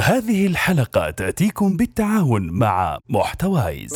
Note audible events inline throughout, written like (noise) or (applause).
هذه الحلقة تأتيكم بالتعاون مع محتوايز.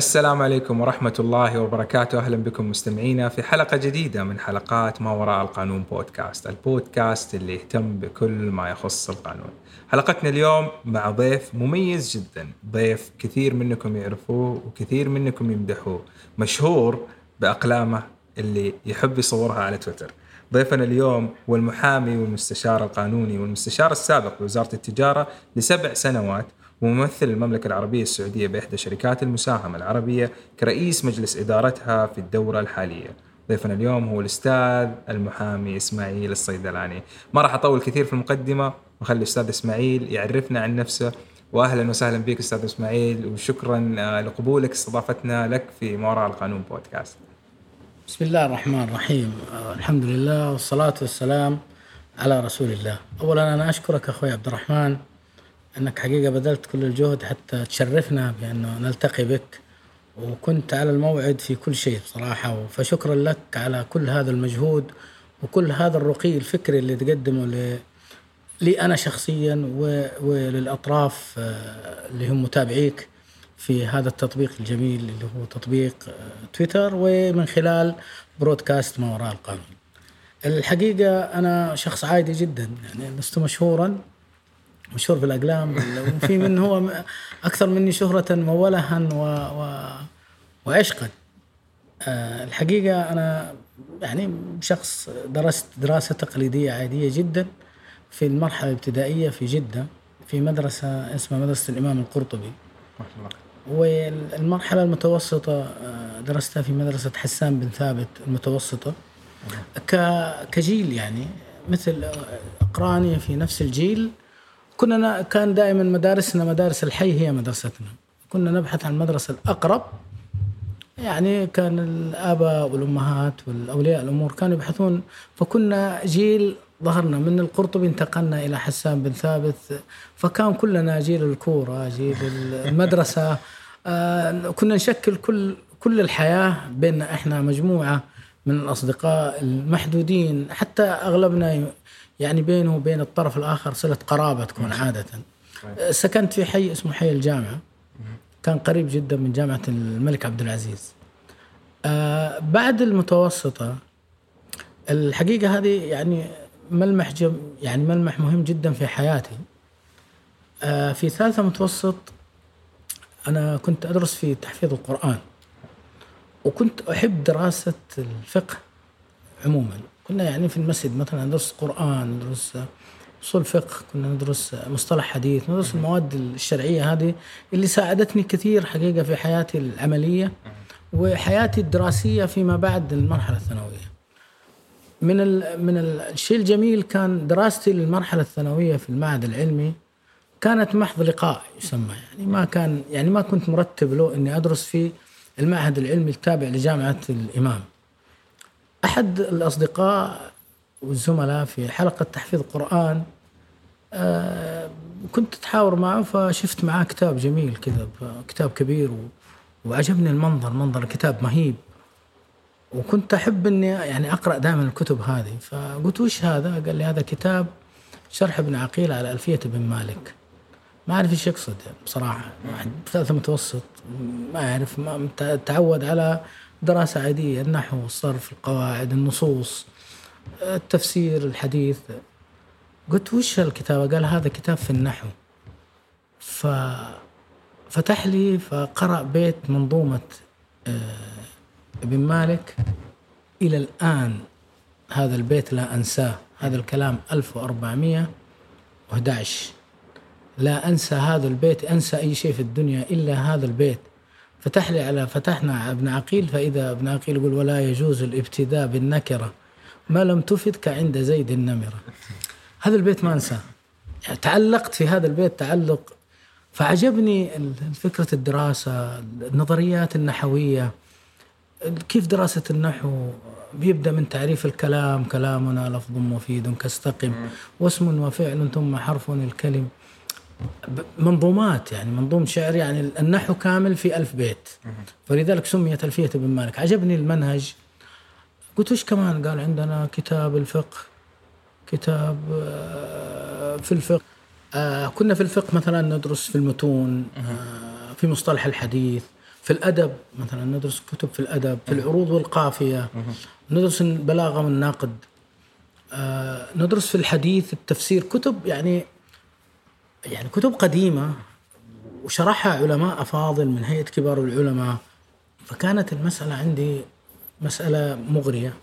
السلام عليكم ورحمة الله وبركاته. أهلا بكم مستمعينا في حلقة جديدة من حلقات ما وراء القانون بودكاست البودكاست اللي يهتم بكل ما يخص القانون. حلقتنا اليوم مع ضيف مميز جدا ضيف كثير منكم يعرفوه وكثير منكم يمدحوه مشهور بأقلامه اللي يحب يصورها على تويتر. ضيفنا اليوم هو المحامي والمستشار القانوني والمستشار السابق بوزارة التجارة لسبع سنوات وممثل المملكة العربية السعودية بإحدى شركات المساهمة العربية كرئيس مجلس إدارتها في الدورة الحالية. ضيفنا اليوم هو الأستاذ المحامي إسماعيل الصيدلاني. ما راح أطول كثير في المقدمة وخلي الأستاذ إسماعيل يعرفنا عن نفسه. واهلا وسهلا بك أستاذ إسماعيل وشكرا آه، لقبولك استضافتنا لك في ما وراء القانون بودكاست. بسم الله الرحمن الرحيم. آه، الحمد لله والصلاة والسلام على رسول الله. أولا أنا أشكرك أخوي عبد الرحمن أنك حقيقة بذلت كل الجهد حتى تشرفنا بأنه نلتقي بك وكنت على الموعد في كل شيء بصراحة. فشكرا لك على كل هذا المجهود وكل هذا الرقي الفكري اللي تقدمه ل... لي أنا شخصيا و... وللأطراف آه، اللي هم متابعيك في هذا التطبيق الجميل اللي هو تطبيق آه، تويتر ومن خلال برودكاست ما وراء القانون. الحقيقة أنا شخص عادي جدا يعني لست مشهورا. مشهور في الأقلام وفي من هو أكثر مني شهرة مولها و... و... وعشقا أه الحقيقة أنا يعني شخص درست دراسة تقليدية عادية جدا في المرحلة الابتدائية في جدة في مدرسة اسمها مدرسة الإمام القرطبي. والمرحلة المتوسطة آه، درستها في مدرسة حسان بن ثابت المتوسطة. كجيل يعني مثل أقراني في نفس الجيل كنا كان دائما مدارسنا مدارس الحي هي مدرستنا. كنا نبحث عن المدرسة الأقرب. يعني كان الآباء والأمهات والأولياء الأمور كانوا يبحثون. فكنا جيل ظهرنا من القرطبي انتقلنا إلى حسان بن ثابت. فكان كلنا جيل الكورة جيل المدرسة. آه كنا نشكل كل كل الحياة بين إحنا مجموعة من الأصدقاء المحدودين. حتى أغلبنا يعني بينه وبين الطرف الآخر صلة قرابة تكون عادة. سكنت في حي اسمه حي الجامعة كان قريب جدا من جامعة الملك عبد العزيز. آه بعد المتوسطة الحقيقة هذه يعني ملمح جم يعني ملمح مهم جدا في حياتي. آه في ثالثة متوسط أنا كنت أدرس في تحفيظ القرآن. وكنت أحب دراسة الفقه عموما. كنا يعني في المسجد مثلا ندرس قرآن ندرس أصول فقه كنا ندرس مصطلح حديث ندرس المواد الشرعية هذه اللي ساعدتني كثير حقيقة في حياتي العملية وحياتي الدراسية فيما بعد المرحلة الثانوية. من من الشيء الجميل كان دراستي للمرحلة الثانوية في المعهد العلمي كانت محض لقاء يسمى يعني ما كان يعني ما كنت مرتب له إني أدرس في المعهد العلمي التابع لجامعة الإمام. أحد الأصدقاء والزملاء في حلقة تحفيظ قرآن آه كنت أتحاور معه فشفت معاه كتاب جميل كذا كتاب كبير وعجبني المنظر منظر الكتاب مهيب. وكنت أحب إني يعني أقرأ دائما الكتب هذه. فقلت وش هذا؟ قال لي هذا كتاب شرح ابن عقيل على ألفية بن مالك. ما أعرف إيش يقصد يعني بصراحة. واحد ثالثه متوسط ما أعرف ما تعود على دراسة عادية النحو الصرف القواعد النصوص التفسير الحديث. قلت وش الكتاب قال هذا كتاب في النحو. ففتح لي فقرأ بيت منظومة آه، ابن مالك. إلى الآن هذا البيت لا أنساه. هذا الكلام 1411 لا أنسى هذا البيت أنسى أي شيء في الدنيا إلا هذا البيت. فتح لي على فتحنا ابن عقيل فإذا ابن عقيل يقول ولا يجوز الابتداء بالنكرة ما لم تفد كعند زيد النمرة. هذا البيت ما أنساه. يعني تعلقت في هذا البيت تعلق فعجبني فكرة الدراسة النظريات النحوية. كيف دراسة النحو؟ بيبدأ من تعريف الكلام كلامنا لفظ مفيد كاستقم واسم وفعل ثم حرف الكلم. منظومات يعني منظوم شعر يعني النحو كامل في ألف بيت. فلذلك سميت ألفية ابن مالك. عجبني المنهج. قلت وش كمان؟ قال عندنا كتاب الفقه كتاب آه، في الفقه. آه، كنا في الفقه مثلا ندرس في المتون آه، في مصطلح الحديث في الأدب مثلا ندرس كتب في الأدب في العروض والقافية ندرس البلاغة والنقد ندرس في الحديث التفسير كتب يعني يعني كتب قديمة وشرحها علماء أفاضل من هيئة كبار العلماء فكانت المسألة عندي مسألة مغرية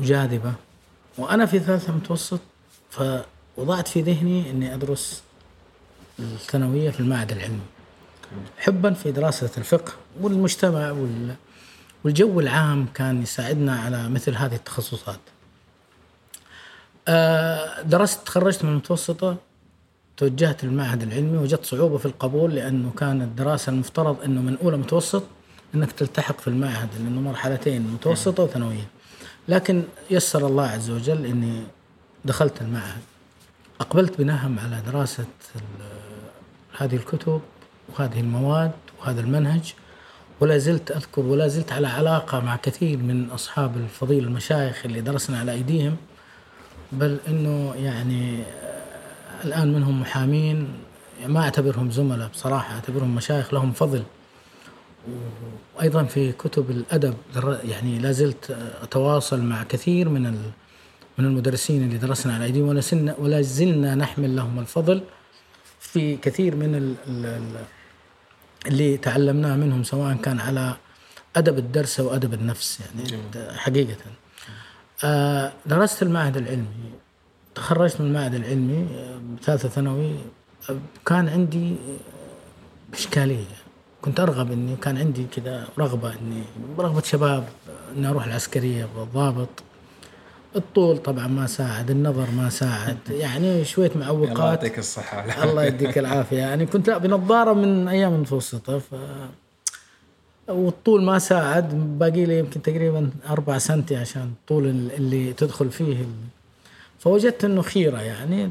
وجاذبة. وأنا في ثالثة متوسط فوضعت في ذهني أني أدرس الثانوية في المعهد العلمي. حبا في دراسة الفقه والمجتمع وال والجو العام كان يساعدنا على مثل هذه التخصصات. آه، درست تخرجت من المتوسطة توجهت للمعهد العلمي وجدت صعوبة في القبول لأنه كان الدراسة المفترض أنه من أولى متوسط أنك تلتحق في المعهد لأنه مرحلتين متوسطة وثانوية. لكن يسر الله عز وجل أني دخلت المعهد. أقبلت بنهم على دراسة هذه الكتب وهذه المواد وهذا المنهج ولا زلت أذكر ولا زلت على علاقة مع كثير من أصحاب الفضيل المشايخ اللي درسنا على أيديهم بل إنه يعني الآن منهم محامين ما أعتبرهم زملاء بصراحة أعتبرهم مشايخ لهم فضل. وأيضا في كتب الأدب در- يعني لا زلت أتواصل مع كثير من ال- من المدرسين اللي درسنا على أيديهم ولا زلنا نحمل لهم الفضل في كثير من ال- ال- ال- اللي تعلمناه منهم سواء كان على أدب الدرس أو أدب النفس يعني حقيقة. آه، درست المعهد العلمي. تخرجت من المعهد العلمي آه، ثالثة ثانوي آه، كان عندي آه، إشكالية. كنت أرغب إني كان عندي كذا رغبة إني رغبة شباب آه، إني أروح العسكرية بالضابط. الطول طبعا ما ساعد النظر ما ساعد. (laughs) يعني شوية الله معوقات يعطيك الصحة. (laughs) الله يديك العافية. يعني كنت لا بنظارة من أيام المتوسطة ف والطول ما ساعد. باقي لي يمكن تقريبا أربع سنتي عشان الطول اللي تدخل فيه فوجدت إنه خيرة يعني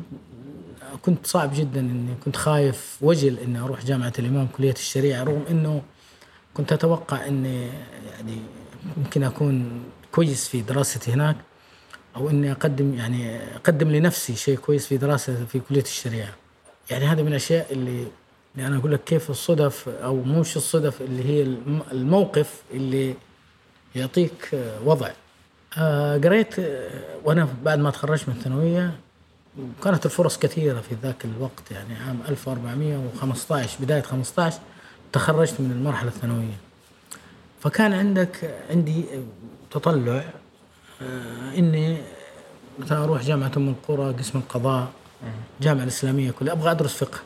كنت صعب جدا إني كنت خايف وجل إني أروح جامعة الإمام كلية الشريعة رغم إنه كنت أتوقع إني يعني ممكن أكون كويس في دراستي هناك أو إني أقدم يعني أقدم لنفسي شيء كويس في دراسة في كلية الشريعة. يعني هذه من الأشياء اللي اللي أنا أقول لك كيف الصدف أو مش الصدف اللي هي الم- الموقف اللي يعطيك وضع. آه، قريت آه، وأنا بعد ما تخرجت من الثانوية كانت الفرص كثيرة في ذاك الوقت يعني عام 1415 بداية 15 تخرجت من المرحلة الثانوية. فكان عندك عندي تطلع آه، إني مثلا أروح جامعة أم القرى قسم القضاء الجامعة الإسلامية كلها أبغى أدرس فقه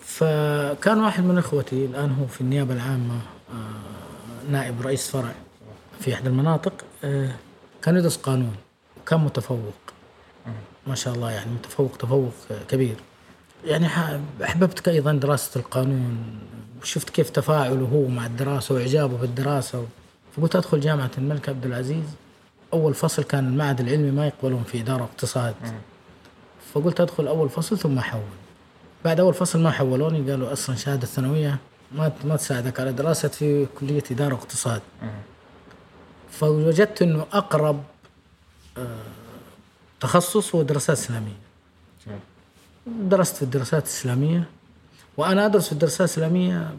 فكان واحد من إخوتي الآن هو في النيابة العامة نائب رئيس فرع في إحدى المناطق كان يدرس قانون كان متفوق. ما شاء الله يعني متفوق تفوق كبير. يعني احببت أيضا دراسة القانون وشفت كيف تفاعله هو مع الدراسة وإعجابه بالدراسة. فقلت أدخل جامعة الملك عبد العزيز. أول فصل كان المعهد العلمي ما يقبلون في إدارة اقتصاد. فقلت أدخل أول فصل ثم أحول. بعد أول فصل ما حولوني قالوا أصلا شهادة الثانويه ما ما تساعدك على دراسه في كلية إدارة واقتصاد فوجدت إنه أقرب آه، تخصص هو دراسات إسلامية. درست في الدراسات الإسلامية وأنا أدرس في الدراسات الإسلامية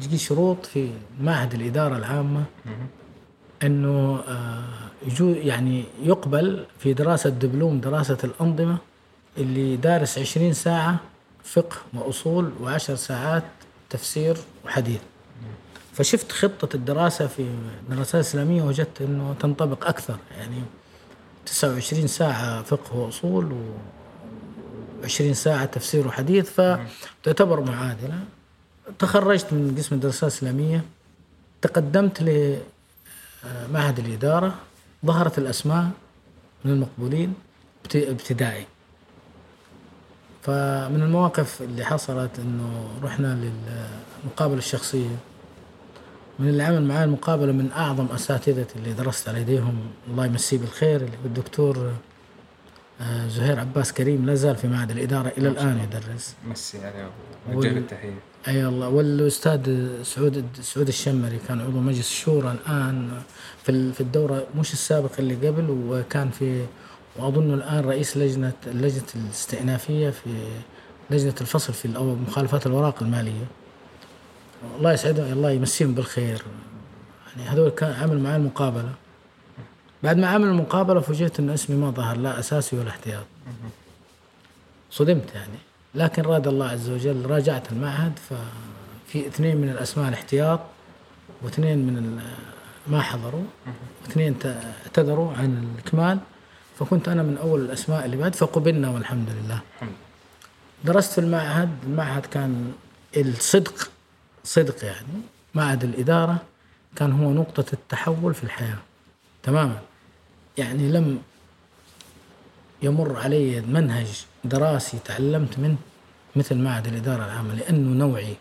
تجي شروط في معهد الإدارة العامة إنه آه، يجو يعني يقبل في دراسة دبلوم دراسة الأنظمة اللي دارس 20 ساعة فقه وأصول وعشر ساعات تفسير وحديث. فشفت خطة الدراسة في الدراسات الإسلامية وجدت إنه تنطبق أكثر. يعني 29 ساعة فقه وأصول و 20 ساعة تفسير وحديث فتعتبر معادلة. تخرجت من قسم الدراسات الإسلامية تقدمت لمعهد الإدارة ظهرت الأسماء من المقبولين ابت- ابتدائي. فمن المواقف اللي حصلت إنه رحنا للمقابلة الشخصية. من اللي عمل معي المقابلة من أعظم اساتذتي اللي درست على يديهم الله يمسيه بالخير اللي هو الدكتور آه، زهير عباس كريم لا زال في معهد الإدارة إلى الآن يدرس. مسي عليه وجه التحية. أي الله والأستاذ سعود سعود الشمري كان عضو مجلس الشورى الآن في في الدورة مش السابقه اللي قبل وكان في وأظن الآن رئيس لجنة اللجنه الاستئنافية في لجنة الفصل في مخالفات الوراق المالية. الله يسعدهم الله يمسيهم بالخير. يعني هذول كان عملوا معي المقابلة. بعد ما عمل المقابلة فوجئت ان اسمي ما ظهر لا أساسي ولا احتياط. صدمت يعني. لكن راد الله عز وجل راجعت المعهد ففي اثنين من الأسماء الاحتياط واثنين من ما حضروا واثنين اعتذروا عن الإكمال فكنت أنا من أول الأسماء اللي بعد فقبلنا والحمد لله. درست في المعهد المعهد كان الصدق صدق يعني. معهد الإدارة كان هو نقطة التحول في الحياة. تماما. يعني لم يمر علي منهج دراسي تعلمت منه مثل معهد الإدارة العامة لأنه نوعي.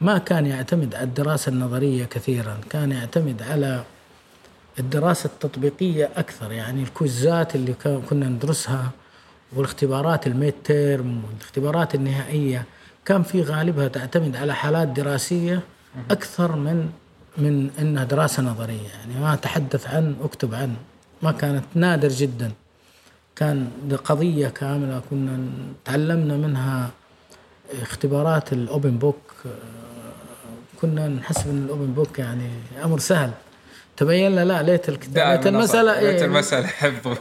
ما كان يعتمد على الدراسة النظرية كثيرا. كان يعتمد على الدراسة التطبيقية أكثر. يعني الكوزات اللي كنا ندرسها والاختبارات الميد تيرم والاختبارات النهائية. كان في غالبها تعتمد على حالات دراسية أكثر من من إنها دراسة نظرية. يعني ما أتحدث عن أكتب عن. ما كانت نادر جدا. كان قضية كاملة كنا تعلمنا منها اختبارات ال open book كنا نحسب إن ال open book يعني أمر سهل. تبين لنا لا ليت الكتاب ليت المسألة ليت إيه المسألة حفظ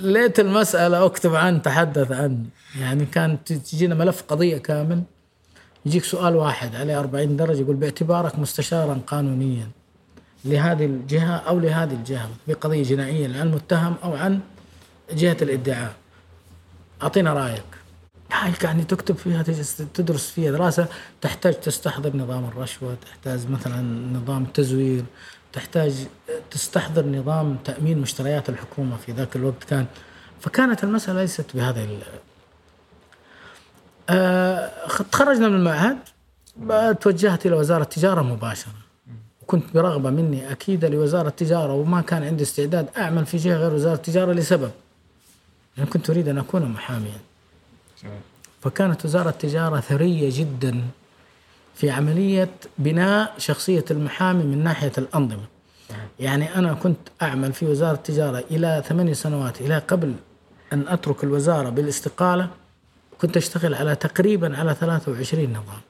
ليت المسألة أكتب عن تحدث عن. يعني كان تجينا ملف قضية كامل. يجيك سؤال واحد عليه 40 درجة يقول باعتبارك مستشارا قانونيا لهذه الجهة أو لهذه الجهة في قضيه جنائية عن المتهم أو عن جهة الإدعاء. أعطينا رأيك. هاي يعني تكتب فيها تدرس فيها دراسة تحتاج تستحضر نظام الرشوة تحتاج مثلا نظام التزوير تحتاج تستحضر نظام تأمين مشتريات الحكومة في ذاك الوقت كان. فكانت المسألة ليست بهذا ال. آه تخرجنا من المعهد توجهت إلى وزارة التجارة مباشرة. وكنت برغبة مني اكيده لوزارة التجارة وما كان عندي استعداد أعمل في جهة غير وزارة التجارة لسبب. يعني كنت أريد أن أكون محاميا. فكانت وزارة التجارة ثرية جدا. في عملية بناء شخصية المحامي من ناحية الأنظمة. يعني أنا كنت أعمل في وزارة التجارة إلى ثمانية سنوات إلى قبل أن أترك الوزارة بالاستقالة كنت أشتغل على تقريبا على 23 نظام.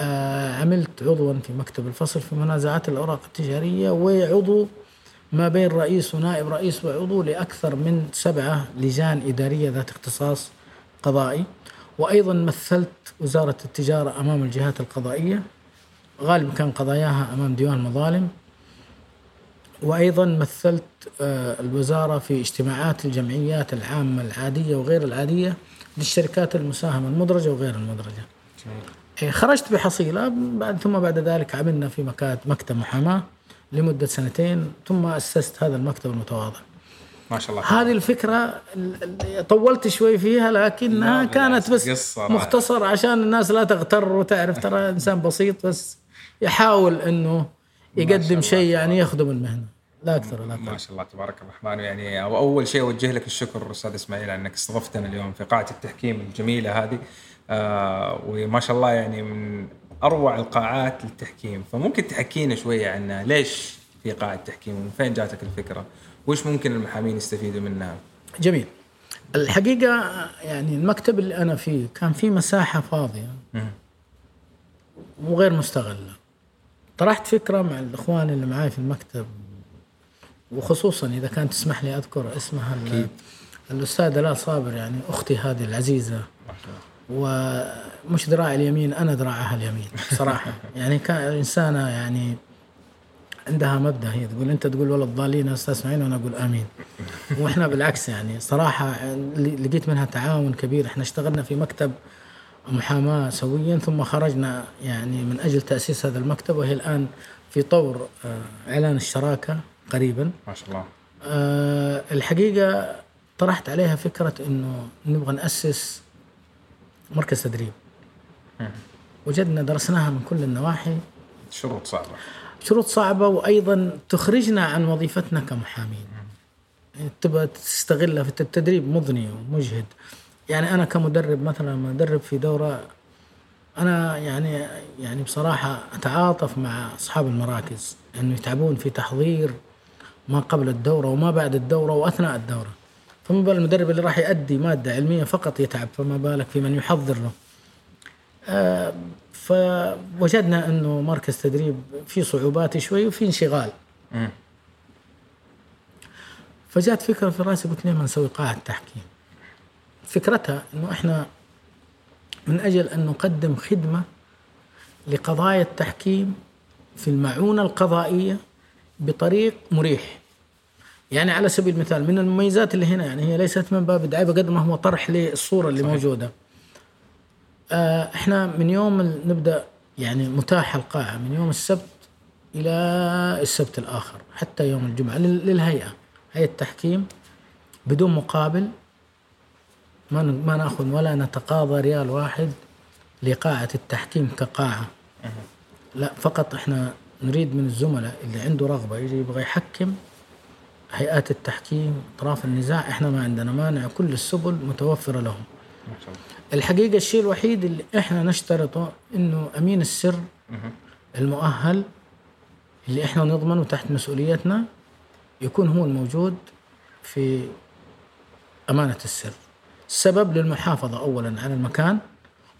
آه عملت عضوا في مكتب الفصل في منازعات الأوراق التجارية وعضو ما بين رئيس ونائب رئيس وعضو لأكثر من سبعة لجان إدارية ذات اختصاص قضائي. وأيضا مثلت وزارة التجارة أمام الجهات القضائية. غالبا كان قضاياها أمام ديوان المظالم. وأيضا مثلت آه، الوزارة في اجتماعات الجمعيات العامة العادية وغير العادية للشركات المساهمة المدرجة وغير المدرجة. إيه، خرجت بحصيلة. بعد ثم بعد ذلك عملنا في مكتب محاماة لمدة سنتين ثم أسست هذا المكتب المتواضع. ما شاء الله هذه الفكرة ال- ال- طولت شوي فيها لكنها لا، كانت بس قصة مختصر عشان الناس لا تغتر وتعرف. ترى إنسان بسيط بس يحاول إنه يقدم شيء يعني يخدم المهنة. لا أكثر ولا أقل ما شاء الله تبارك الرحمن يعني أول شيء أوجه لك الشكر أستاذ إسماعيل أنك استضفتنا اليوم في قاعة التحكيم الجميلة هذه. آه وما شاء الله يعني من أروع القاعات للتحكيم. فممكن تحكينا شوية عنها ليش في قاعة تحكيم ومن فين جاتك الفكرة؟ وش ممكن المحامين يستفيدوا منها؟ جميل. الحقيقة يعني المكتب اللي أنا فيه كان فيه مساحة فاضية. وغير مستغلة. طرحت فكرة مع الإخوان اللي معاي في المكتب وخصوصا إذا كانت تسمح لي أذكر اسمها أكيد. الأستاذة لا صابر يعني أختي هذه العزيزة. ومش ذراعي اليمين أنا ذراعها اليمين صراحة. (laughs) يعني كان إنسانة يعني عندها مبدأ هي تقول أنت تقول ولا الضالين أستاذ اسماعيل وأنا أقول آمين. وإحنا بالعكس يعني صراحة لقيت منها تعاون كبير. إحنا اشتغلنا في مكتب محاماة سويا ثم خرجنا يعني من أجل تأسيس هذا المكتب وهي الآن في طور آه، إعلان الشراكة قريبا. ما شاء الله. آه، الحقيقة طرحت عليها فكرة إنه نبغى نأسس مركز تدريب. وجدنا درسناها من كل النواحي. شروط صعبة. شروط صعبة وأيضا تخرجنا عن وظيفتنا كمحامين. يعني تبغى تستغلها في التدريب مضني ومجهد. يعني أنا كمدرب مثلا لما أدرب في دورة أنا يعني يعني بصراحة أتعاطف مع أصحاب المراكز. إنه يتعبون في تحضير ما قبل الدورة وما بعد الدورة وأثناء الدورة. فما بال المدرب اللي راح يؤدي مادة علمية فقط يتعب فما بالك في من يحضر له. آه، فوجدنا أنه مركز تدريب فيه صعوبات شوي وفي انشغال مم. فجات فكرة في رأسي قلت ليه ما نسوي قاعه تحكيم فكرتها إنه إحنا من أجل أن نقدم خدمة لقضايا التحكيم في المعونة القضائية بطريق مريح يعني على سبيل المثال من المميزات اللي هنا يعني هي ليست من باب الدعاية بقدر ما هو طرح للصورة اللي صحيح. موجودة إحنا من يوم نبدأ يعني متاح القاعة من يوم السبت إلى السبت الآخر حتى يوم الجمعة لل- للهيئة هيئة تحكيم بدون مقابل ما ما نأخذ ولا نتقاضى ريال واحد لقاعة التحكيم كقاعة. لا فقط إحنا نريد من الزملاء اللي عنده رغبة يجي يبغى يحكم هيئات التحكيم أطراف النزاع إحنا ما عندنا مانع كل السبل متوفرة لهم. ما شاء الله. الحقيقة الشيء الوحيد اللي إحنا نشترطه إنه أمين السر. المؤهل اللي إحنا نضمنه تحت مسؤوليتنا يكون هو الموجود في أمانة السر. السبب للمحافظة اولا على المكان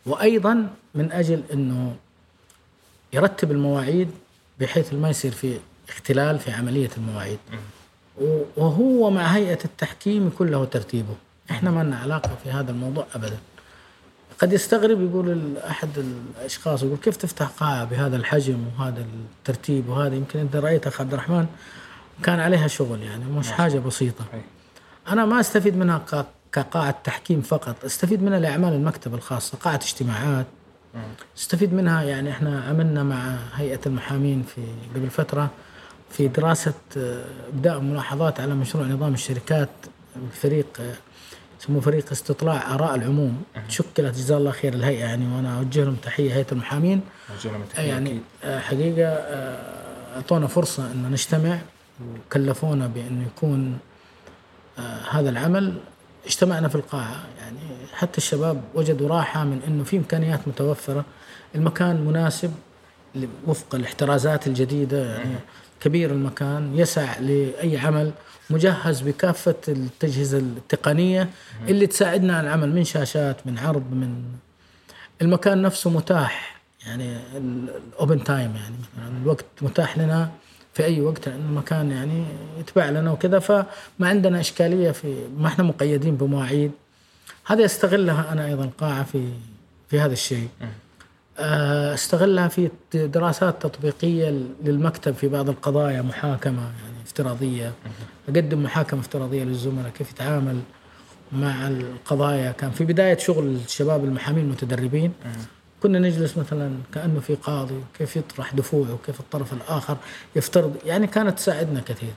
وأيضا من أجل إنه يرتب المواعيد بحيث ما يصير في اختلال في عملية المواعيد. وهو مع هيئة التحكيم يكون له ترتيبه. إحنا ما لنا علاقة في هذا الموضوع ابدا. قد يستغرب يقول أحد الأشخاص يقول كيف تفتح قاعة بهذا الحجم وهذا الترتيب وهذا؟ يمكن انت رأيت اخ عبد الرحمن كان عليها شغل يعني مش حاجة بسيطة. أنا ما أستفيد منها كقاعة تحكيم فقط أستفيد منها لأعمال المكتب الخاصة قاعة اجتماعات. أستفيد منها يعني إحنا عملنا مع هيئة المحامين في قبل فترة في دراسة آه، إبداء ملاحظات على مشروع نظام الشركات فريق آه، يسموه فريق استطلاع آراء العموم. شكلت جزاه الله خير الهيئة يعني وأنا أوجه لهم تحية هيئة المحامين. آه، يعني. آه، حقيقة آه، أعطونا فرصة إن نجتمع. وكلفونا بانه يكون هذا العمل. اجتمعنا في القاعة يعني حتى الشباب وجدوا راحة من إنه في إمكانيات متوفرة. المكان مناسب وفق الاحترازات الجديدة يعني كبير المكان يسع لأي عمل. مجهز بكافة التجهزه التقنية اللي تساعدنا على العمل من شاشات من عرض من المكان نفسه متاح. يعني ال open time يعني الوقت متاح لنا في أي وقت لأن المكان يعني يتباع لنا وكذا فما عندنا إشكالية في ما إحنا مقيدين بمواعيد. هذه استغلها أنا أيضا قاعة في في هذا الشيء. استغلها في دراسات تطبيقية للمكتب في بعض القضايا محاكمة يعني افتراضية. أقدم محاكمة افتراضية للزملاء كيف يتعامل مع القضايا. كان في بداية شغل الشباب المحامين المتدربين. كنا نجلس مثلا كأنه في قاضي كيف يطرح دفوعه كيف الطرف الآخر يفترض. يعني كانت تساعدنا كثير.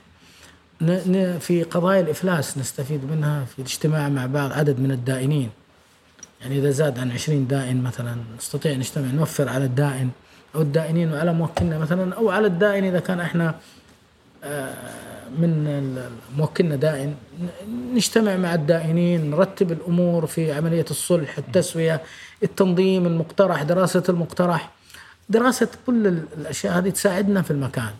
في قضايا الإفلاس نستفيد منها في الاجتماع مع بعض عدد من الدائنين. يعني إذا زاد عن 20 دائن مثلا نستطيع نجتمع نوفر على الدائن أو الدائنين وعلى موكلنا مثلا أو على الدائن إذا كان إحنا آه، من موكلنا دائن. نجتمع مع الدائنين نرتب الأمور في عملية الصلح التسوية التنظيم المقترح دراسة المقترح. دراسة كل ال- الأشياء هذه تساعدنا في المكان.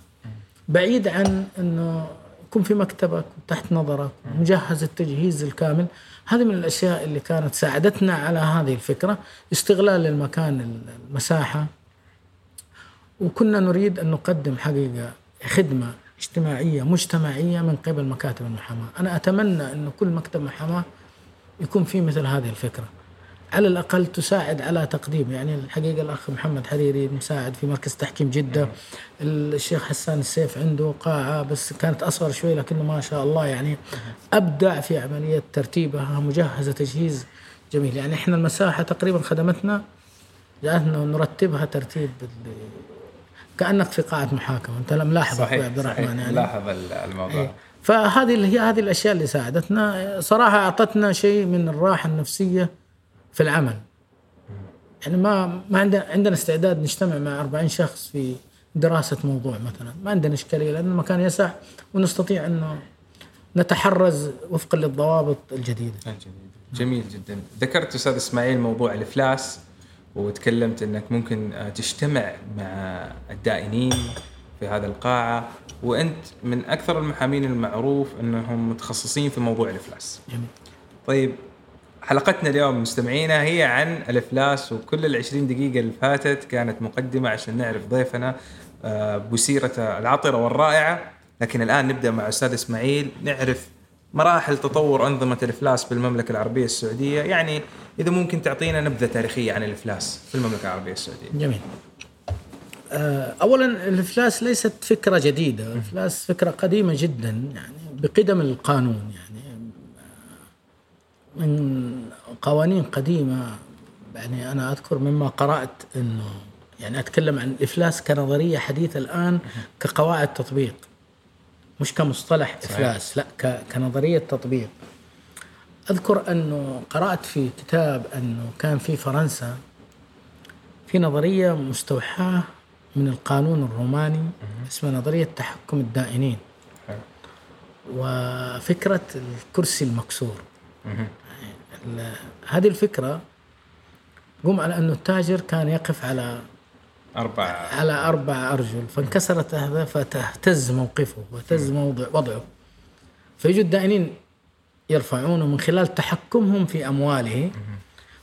بعيد عن إنه يكون في مكتبك تحت نظرك مجهز التجهيز الكامل. هذه من الأشياء اللي كانت ساعدتنا على هذه الفكرة استغلال المكان المساحة وكنا نريد أن نقدم حقيقة خدمة اجتماعية مجتمعية من قبل مكاتب المحاماة، أنا أتمنى انه كل مكتب محاماة يكون فيه مثل هذه الفكرة. على الأقل تساعد على تقديم. يعني الحقيقة الأخ محمد حريري مساعد في مركز تحكيم جدة. الشيخ حسان السيف عنده قاعة بس كانت أصغر شوي لكنه ما شاء الله يعني أبدع في عملية ترتيبها مجهزة تجهيز جميل. يعني إحنا المساحة تقريبا خدمتنا جعلنا نرتبها ترتيب كأنك في قاعة محاكمة. أنت لا ملاحظ أخوي صحيح عبد الرحمن صحيح. يعني. لاحظ ال- الموضوع. إيه. فهذه هي هذه الأشياء اللي ساعدتنا. صراحة أعطتنا شيء من الراحة النفسية في العمل. يعني ما ما عندنا عندنا استعداد نجتمع مع 40 شخص في دراسة موضوع مثلا. ما عندنا إشكالية لأن المكان يسع ونستطيع انه نتحرز وفقا للضوابط الجديدة. جميل. جدا. ذكرت أستاذ إسماعيل موضوع الإفلاس وتكلمت أنك ممكن آه، تجتمع مع الدائنين في هذه القاعة وأنت من أكثر المحامين المعروف أنهم متخصصين في موضوع الإفلاس. جميل. طيب حلقتنا اليوم مستمعينا هي عن الأفلاس وكل ال 20 دقيقة اللي فاتت كانت مقدمة عشان نعرف ضيفنا آه، بسيرته العطره والرائعة. لكن الآن نبدأ مع أستاذ إسماعيل نعرف مراحل تطور أنظمة الأفلاس بالمملكة العربية السعودية. يعني إذا ممكن تعطينا نبذة تاريخية عن الأفلاس في المملكة العربية السعودية. جميل. آه، اولا الأفلاس ليست فكرة جديدة. الأفلاس فكرة قديمة جدا يعني بقدم القانون يعني. من قوانين قديمة يعني أنا أذكر مما قرأت إنه يعني أتكلم عن الافلاس كنظرية حديثة الآن كقواعد تطبيق. مش كمصطلح إفلاس لا ك- كنظرية تطبيق. أذكر أنه قرأت في كتاب أنه كان في فرنسا في نظرية مستوحاة من القانون الروماني اسمها نظرية تحكم الدائنين. حلو. وفكرة الكرسي المكسور. ال- هذه الفكرة قم على انه التاجر كان يقف على أربع. على أربع أرجل فانكسرت هذا فتهتز موقفه واهتز موضع وضعه. فيجوا الدائنين يرفعونه من خلال تحكمهم في أمواله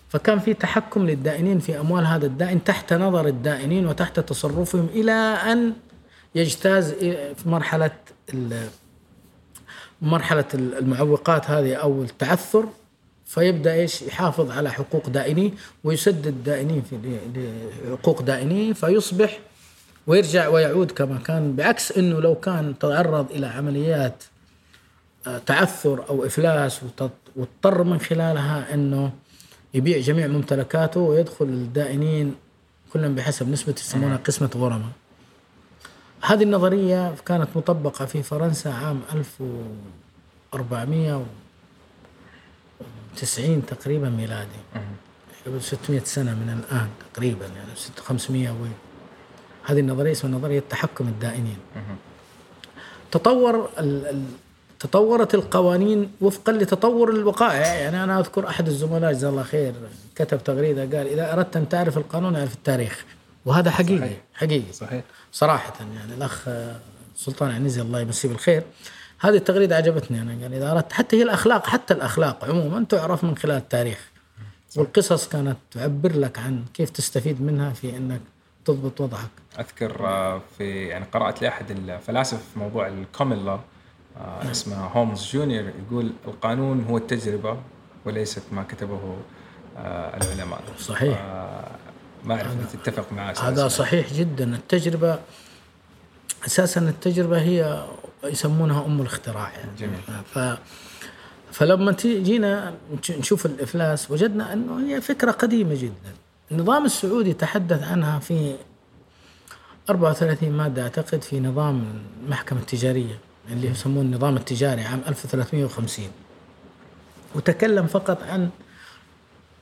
فكان في تحكم للدائنين في أموال هذا الدائن تحت نظر الدائنين وتحت تصرفهم إلى أن يجتاز في مرحلة مرحلة المعوقات هذه أو التعثر. فيبدأ إيش يحافظ على حقوق دائنيه ويسدد دائنيه في لحقوق دائنيه فيصبح ويرجع ويعود كما كان بعكس إنه لو كان تعرض إلى عمليات آه، تعثر أو إفلاس واضطر من خلالها إنه يبيع جميع ممتلكاته ويدخل الدائنين كلهم بحسب نسبة يسمونها قسمة غرماء. هذه النظرية كانت مطبقة في فرنسا عام 1400 90 تقريبا ميلادي. قبل 600 سنة من الآن تقريبا يعني 600 500 وين هذه النظرية اسمها نظرية تحكم الدائنين. تطور ال ال تطورت القوانين وفقا لتطور الوقائع. يعني أنا أذكر أحد الزملاء جزاه الله خير كتب تغريدة قال إذا أردت أن تعرف القانون أعرف التاريخ. وهذا حقيقي صحيح. حقيقي. صحيح. صراحة يعني الأخ سلطان عنيزي الله يمسيه بالخير هذه التغريدة عجبتني أنا قال إذا أردت حتى هي الأخلاق حتى الأخلاق عموما تعرف من خلال التاريخ. والقصص كانت تعبر لك عن كيف تستفيد منها في أنك تضبط وضعك. أذكر آه، في يعني قرأت لأحد الفلاسفه في موضوع ال common law اسمه هولمز جونيور يقول القانون هو التجربة وليست ما كتبه آه، العلماء. صحيح. آه، ما أعرف إذا تتفق معه هذا. صحيح جدا. التجربة أساسا التجربة هي يسمونها أم الاختراع يعني. جميل. ف فلما جينا نش- نشوف الإفلاس وجدنا أنه هي فكرة قديمة جدا. النظام السعودي تحدث عنها في 34 مادة أعتقد في نظام المحكمة التجارية اللي يسمونه النظام التجاري عام 1350 وتكلم فقط عن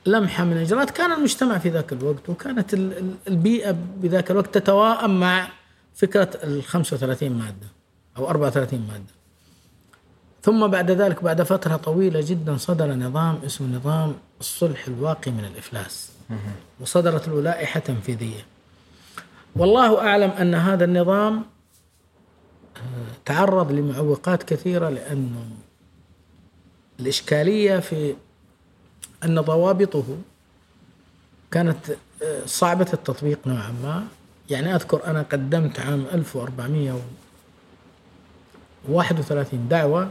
لمحة من الإجراءات كان المجتمع في ذاك الوقت وكانت ال- ال- البيئة بذاك الوقت تتواءم مع فكرة ال 35 مادة. أو 34 مادة. ثم بعد ذلك بعد فترة طويلة جدا صدر نظام اسمه نظام الصلح الواقي من الإفلاس. وصدرت له لائحة تنفيذية. والله أعلم أن هذا النظام آه، تعرض لمعوقات كثيرة لأنه الإشكالية في أن ضوابطه كانت آه، صعبة التطبيق نوعا ما. يعني أذكر أنا قدمت عام 1431 دعوة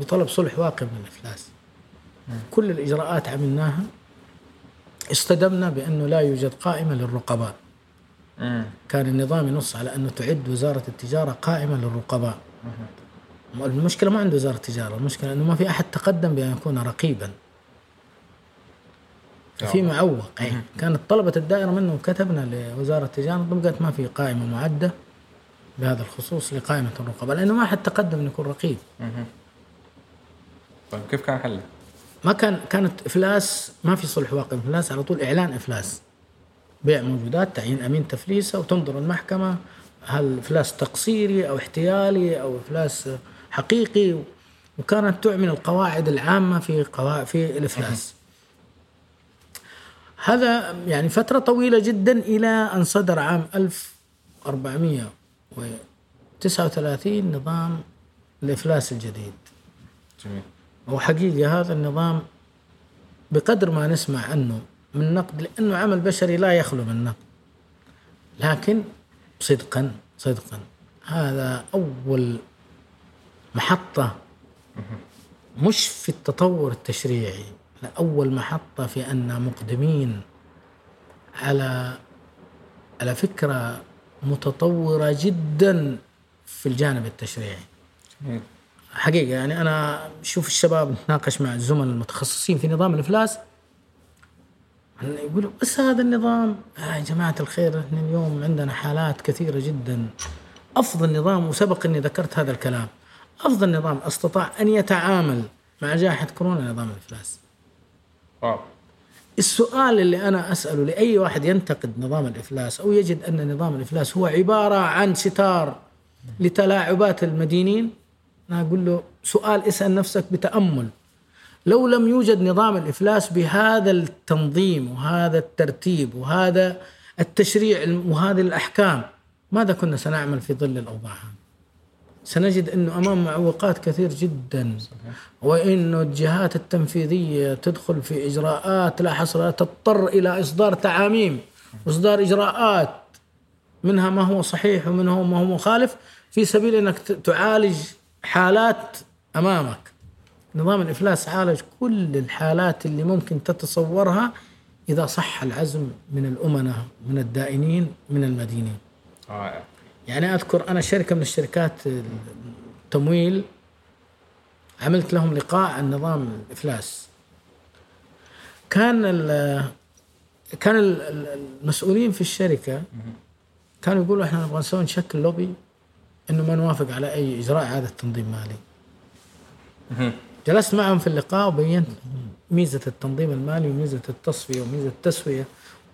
بطلب صلح واقع من الإفلاس. كل الإجراءات عملناها استدمنا بأنه لا يوجد قائمة للرقباء. كان النظام ينص على أنه تعد وزارة التجارة قائمة للرقباء. المشكلة ما عند وزارة التجارة المشكلة أنه ما في أحد تقدم بأن يكون رقيبا. في معوق أي. كانت طلبت الدائرة منه كتبنا لوزارة التجارة قالت ما في قائمة معدة. بهذا الخصوص لقائمة الرقباء لأنه ما حد تقدم أن يكون رقيب. طيب كيف كان حله؟ ما كان كانت إفلاس ما في صلح واقع. إفلاس على طول إعلان إفلاس. بيع موجودات تعيين أمين تفليسة وتنظر المحكمة هل إفلاس تقصيري أو احتيالي أو إفلاس حقيقي. وكانت تعمل القواعد العامة في قواعد في الإفلاس. هذا يعني فترة طويلة جدا إلى أن صدر عام 1439 نظام الإفلاس الجديد. جميل. وحقيقي هذا النظام بقدر ما نسمع عنه من نقد لأنه عمل بشري لا يخلو من نقد. لكن صدقا صدقا هذا أول محطة مش في التطور التشريعي لا أول محطة في أن مقدمين على على فكرة متطورة جدا في الجانب التشريعي. حقيقة يعني أنا شوف الشباب نتناقش مع الزملاء المتخصصين في نظام الإفلاس يقولوا بس هذا النظام آه يا جماعة الخير إحنا اليوم عندنا حالات كثيرة جدا. أفضل نظام وسبق أني ذكرت هذا الكلام. أفضل نظام أستطاع أن يتعامل مع جائحة كورونا نظام الإفلاس. wow السؤال اللي أنا أسأله لأي واحد ينتقد نظام الإفلاس أو يجد أن نظام الإفلاس هو عبارة عن ستار لتلاعبات المدينين أنا أقول له سؤال اسأل نفسك بتأمل. لو لم يوجد نظام الإفلاس بهذا التنظيم وهذا الترتيب وهذا التشريع وهذه الأحكام ماذا كنا سنعمل في ظل الأوضاع سنجد أنه أمام معوقات كثير جدا. وأنه الجهات التنفيذية تدخل في إجراءات لا حصر تضطر إلى إصدار تعاميم وإصدار إجراءات منها ما هو صحيح ومنها ما هو مخالف في سبيل أنك تعالج حالات أمامك. نظام الإفلاس عالج كل الحالات اللي ممكن تتصورها إذا صح العزم من الامناء من الدائنين من المدينين. رائع. يعني أذكر أنا شركة من الشركات التمويل عملت لهم لقاء عن نظام الافلاس كان كان المسؤولين في الشركة كانوا يقولوا إحنا نبغى نسوي نشكل لوبي إنه ما نوافق على أي إجراء إعادة تنظيم مالي. جلست معهم في اللقاء وبينت ميزة التنظيم المالي وميزة التصفية وميزة التسوية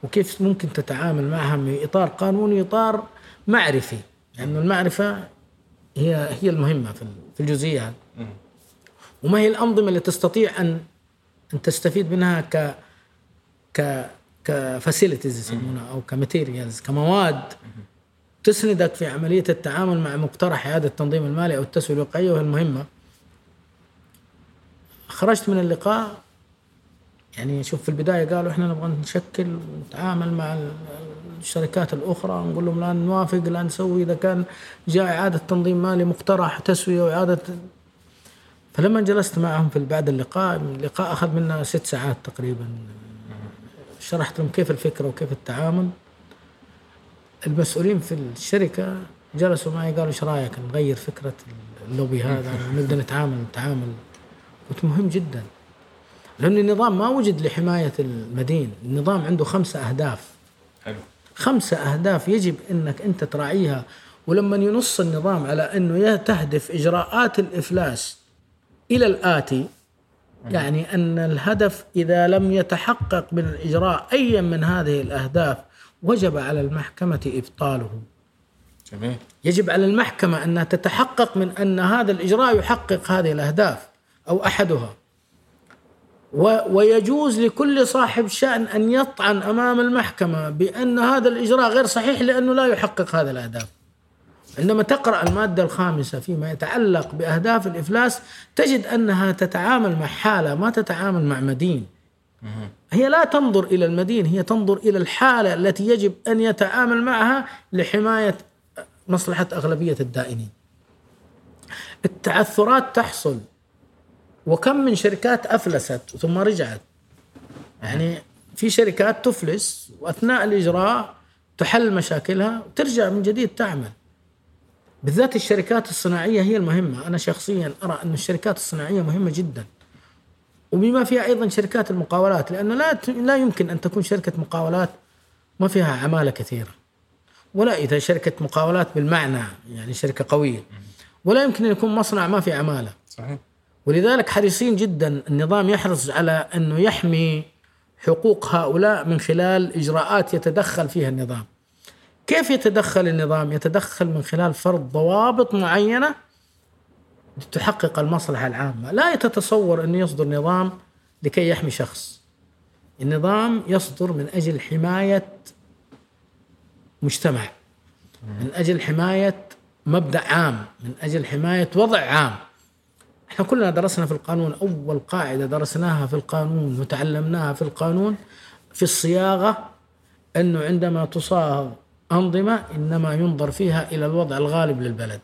وكيف ممكن تتعامل معها في إطار قانوني إطار معرفي لأنه يعني المعرفة هي هي المهمة في الجزئية. وما هي الأنظمة اللي تستطيع ان أن تستفيد منها ك ك ك facilities يسمونها أو ك materials كمواد تسندك في عملية التعامل مع مقترح إعادة التنظيم المالي أو التسوية الوقائية وهي المهمة. خرجت من اللقاء يعني شوف في البداية قالوا إحنا نبغى نشكل ونتعامل مع الشركات الأخرى نقول لهم لا نوافق لا نسوي إذا كان جاء إعادة تنظيم مالي مقترح تسوية وإعادة. فلما جلست معهم في بعد اللقاء اللقاء أخذ منا ست ساعات تقريبا. شرحت لهم كيف الفكرة وكيف التعامل. المسؤولين في الشركة جلسوا معي قالوا إيش رأيك نغير فكرة اللوبي هذا؟ ونبدا نتعامل نتعامل. قلت مهم جدا. لأن النظام ما وجد لحماية المدين. النظام عنده خمسة أهداف. حلو. خمسة أهداف يجب أنك أنت تراعيها. ولما ينص النظام على أنه تهدف إجراءات الإفلاس إلى الآتي يعني أن الهدف إذا لم يتحقق من الإجراء أي من هذه الأهداف وجب على المحكمة إبطاله. جميل. يجب على المحكمة أنها تتحقق من أن هذا الإجراء يحقق هذه الأهداف أو أحدها. ويجوز لكل صاحب شأن أن يطعن أمام المحكمة بأن هذا الإجراء غير صحيح لأنه لا يحقق هذه الأهداف. عندما تقرأ المادة الخامسة فيما يتعلق بأهداف الإفلاس تجد أنها تتعامل مع حالة ما تتعامل مع مدين. هي لا تنظر إلى المدين هي تنظر إلى الحالة التي يجب أن يتعامل معها لحماية مصلحة أغلبية الدائنين. التعثرات تحصل وكم من شركات أفلست ثم رجعت. يعني في شركات تفلس وأثناء الإجراء تحل مشاكلها وترجع من جديد تعمل. بالذات الشركات الصناعية هي المهمة. أنا شخصيا أرى أن الشركات الصناعية مهمة جدا. وبما فيها أيضا شركات المقاولات لأنه لا لا يمكن أن تكون شركة مقاولات ما فيها عمالة كثيرة. ولا إذا شركة مقاولات بالمعنى يعني شركة قوية. ولا يمكن أن يكون مصنع ما في عمالة. صحيح. ولذلك حريصين جدا النظام يحرص على أنه يحمي حقوق هؤلاء من خلال إجراءات يتدخل فيها النظام. كيف يتدخل النظام؟ يتدخل من خلال فرض ضوابط معينة لتحقق المصلحة العامة، لا تتصور أنه يصدر نظام لكي يحمي شخص. النظام يصدر من أجل حماية مجتمع من أجل حماية مبدأ عام، من أجل حماية وضع عام. إحنا كلنا درسنا في القانون أول قاعدة درسناها في القانون وتعلمناها في القانون في الصياغة إنه عندما تصاغ أنظمة إنما ينظر فيها إلى الوضع الغالب للبلد.